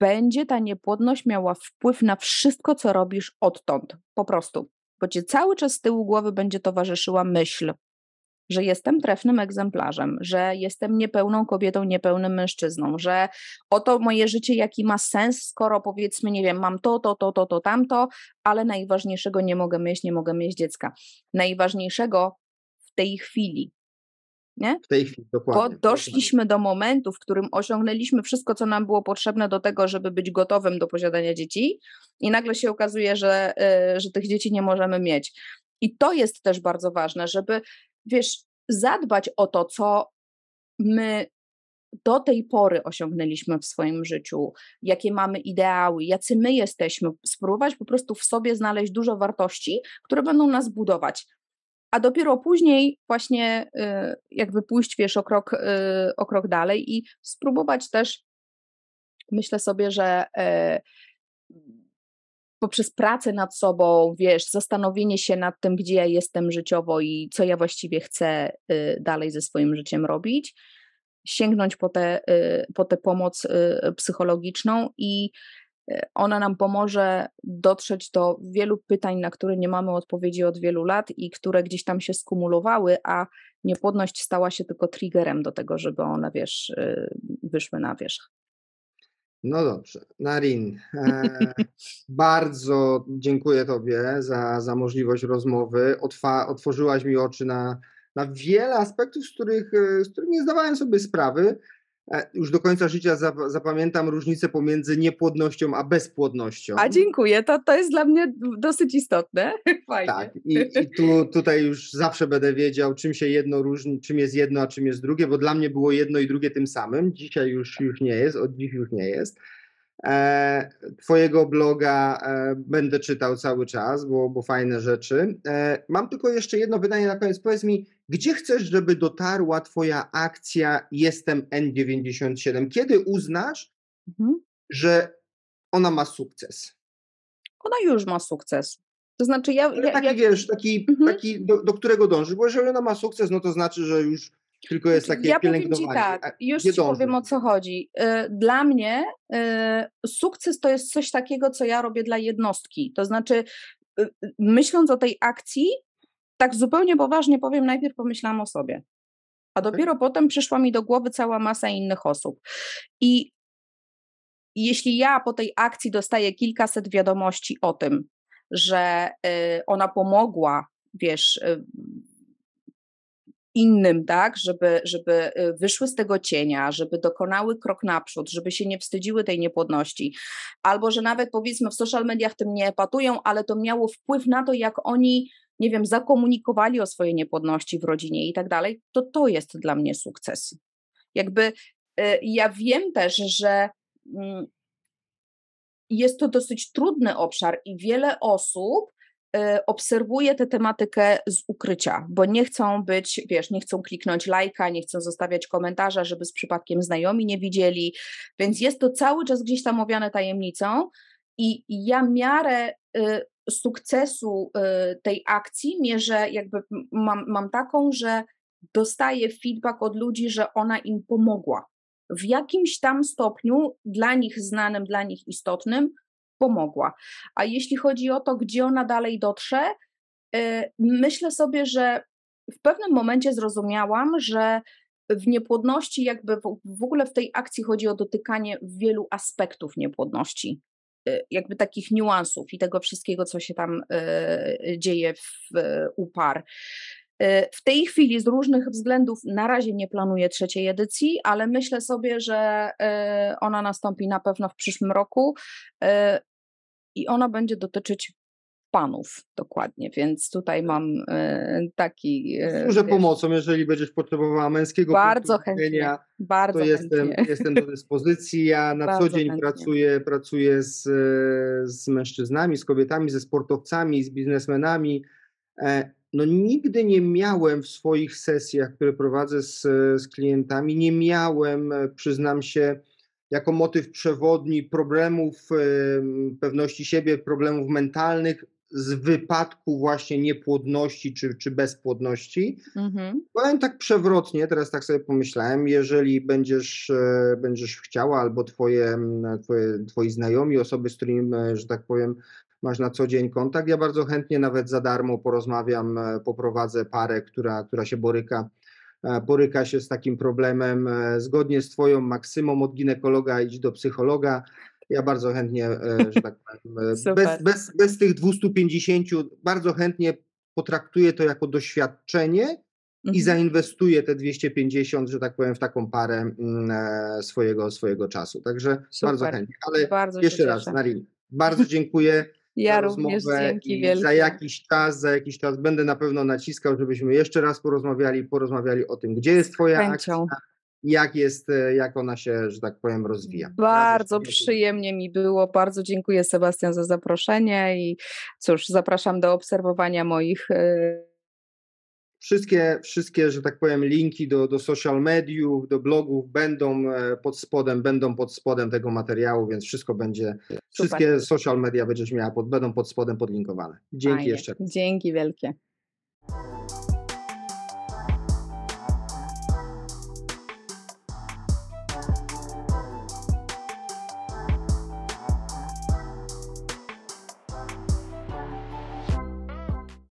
będzie ta niepłodność miała wpływ na wszystko, co robisz odtąd. Po prostu. Bo cię cały czas z tyłu głowy będzie towarzyszyła myśl, że jestem trefnym egzemplarzem, że jestem niepełną kobietą, niepełnym mężczyzną, że oto moje życie jaki ma sens, skoro powiedzmy, nie wiem, mam to, to, to, to, to, tamto, ale najważniejszego nie mogę mieć, nie mogę mieć dziecka. Najważniejszego w tej chwili. Nie? W tej chwili, dokładnie. Bo doszliśmy do momentu, w którym osiągnęliśmy wszystko, co nam było potrzebne do tego, żeby być gotowym do posiadania dzieci, i nagle się okazuje, że, y, że tych dzieci nie możemy mieć. I to jest też bardzo ważne, żeby wiesz, zadbać o to, co my do tej pory osiągnęliśmy w swoim życiu, jakie mamy ideały, jacy my jesteśmy, spróbować po prostu w sobie znaleźć dużo wartości, które będą nas budować. A dopiero później właśnie y, jakby pójść, wiesz, o krok, y, o krok dalej i spróbować też, myślę sobie, że y, poprzez pracę nad sobą, wiesz, zastanowienie się nad tym, gdzie ja jestem życiowo i co ja właściwie chcę y, dalej ze swoim życiem robić, sięgnąć po tę po te pomoc y, psychologiczną i y, ona nam pomoże dotrzeć do wielu pytań, na które nie mamy odpowiedzi od wielu lat i które gdzieś tam się skumulowały, a niepłodność stała się tylko triggerem do tego, żeby one, wiesz, wyszły na wierzch. No dobrze, Narin, e, *laughs* bardzo dziękuję Tobie za, za możliwość rozmowy. Otwa, otworzyłaś mi oczy na, na wiele aspektów, z których, e, z których nie zdawałem sobie sprawy. E, już do końca życia zapamiętam różnicę pomiędzy niepłodnością a bezpłodnością. A dziękuję, to, to jest dla mnie dosyć istotne. *laughs* Fajnie. Tak, i, i tu, tutaj już zawsze będę wiedział, czym się jedno różni, czym jest jedno, a czym jest drugie, bo dla mnie było jedno i drugie tym samym. Dzisiaj już, już nie jest, od dziś już nie jest. E, twojego bloga e, będę czytał cały czas, bo, bo fajne rzeczy. E, mam tylko jeszcze jedno pytanie na koniec. Powiedz mi, gdzie chcesz, żeby dotarła Twoja akcja Jestem N97? Kiedy uznasz, mhm. że ona ma sukces? Ona już ma sukces. To znaczy ja... Ale ja, taki, ja wiesz, taki, Mhm. taki do, do którego dąży, bo jeżeli ona ma sukces, no to znaczy, że już tylko jest takie ja powiem ci pielęgnowanie. a tak, już ci powiem o co chodzi. Y, Dla mnie y, sukces to jest coś takiego, co ja robię dla jednostki. To znaczy, y, myśląc o tej akcji, tak zupełnie poważnie powiem, najpierw pomyślałam o sobie. A dopiero potem przyszła mi do głowy cała masa innych osób. I jeśli ja po tej akcji dostaję kilkaset wiadomości o tym, że y, ona pomogła, wiesz, y, innym, tak, żeby, żeby y, wyszły z tego cienia, żeby dokonały krok naprzód, żeby się nie wstydziły tej niepłodności, albo że nawet powiedzmy w social mediach tym nie epatują, ale to miało wpływ na to, jak oni, nie wiem, zakomunikowali o swojej niepłodności w rodzinie i tak dalej, to to jest dla mnie sukces. Jakby y, ja wiem też, że mm, jest to dosyć trudny obszar i wiele osób y, obserwuje tę tematykę z ukrycia, bo nie chcą być, wiesz, nie chcą kliknąć lajka, nie chcą zostawiać komentarza, żeby z przypadkiem znajomi nie widzieli, więc jest to cały czas gdzieś tam owiane tajemnicą i ja miarę y, sukcesu y, tej akcji mierzę jakby mam, mam taką, że dostaję feedback od ludzi, że ona im pomogła. W jakimś tam stopniu dla nich znanym, dla nich istotnym pomogła. A jeśli chodzi o to, gdzie ona dalej dotrze, y, myślę sobie, że w pewnym momencie zrozumiałam, że w niepłodności, jakby w, ogóle w tej akcji chodzi o dotykanie wielu aspektów niepłodności, jakby takich niuansów i tego wszystkiego, co się tam y, dzieje w, u par. Y, W tej chwili z różnych względów na razie nie planuję trzeciej edycji, ale myślę sobie, że y, ona nastąpi na pewno w przyszłym roku y, i ona będzie dotyczyć panów dokładnie, więc tutaj mam y, taki. y, Służę pomocą, jeżeli będziesz potrzebowała męskiego Bardzo chętnie, Bardzo to jestem, chętnie. jestem do dyspozycji. Ja *laughs* na co Bardzo dzień chętnie. pracuję, pracuję z, e, z mężczyznami, z kobietami, ze sportowcami, z biznesmenami. E, No nigdy nie miałem w swoich sesjach, które prowadzę z, z klientami, nie miałem, e, przyznam się, jako motyw przewodni problemów e, pewności siebie, problemów mentalnych z wypadku właśnie niepłodności czy, czy bezpłodności. Mhm. Powiem tak przewrotnie, teraz tak sobie pomyślałem, jeżeli będziesz, e, będziesz chciała albo twoje, twoje, twoi znajomi, osoby, z którymi, e, że tak powiem, masz na co dzień kontakt, ja bardzo chętnie nawet za darmo porozmawiam, e, poprowadzę parę, która, która się boryka, boryka się z takim problemem. Zgodnie z twoją maksymą od ginekologa idź do psychologa. Ja bardzo chętnie, e, że tak powiem, e, *laughs* bez, bez, bez tych 250, bardzo chętnie potraktuję to jako doświadczenie i Mhm. zainwestuję te 250, że tak powiem, w taką parę mm, e, swojego, swojego czasu. Także bardzo Super. chętnie. Ale Bardzo jeszcze raz, cieszę. Narin, bardzo dziękuję *laughs* Ja również dzięki i wielkie. za jakiś czas, za jakiś czas będę na pewno naciskał, żebyśmy jeszcze raz porozmawiali, porozmawiali o tym, gdzie jest twoja chęcią. akcja, jak jest, e, jak ona się, że tak powiem, rozwija. Bardzo przyjemnie mi było. Bardzo dziękuję Sebastian za zaproszenie i cóż, zapraszam do obserwowania moich y, Wszystkie, wszystkie, że tak powiem, linki do, do social mediów, do blogów będą e, pod spodem, będą pod spodem tego materiału, więc wszystko będzie, wszystkie social media będziesz miała, pod, będą pod spodem podlinkowane. Dzięki fajnie. jeszcze raz. Dzięki wielkie.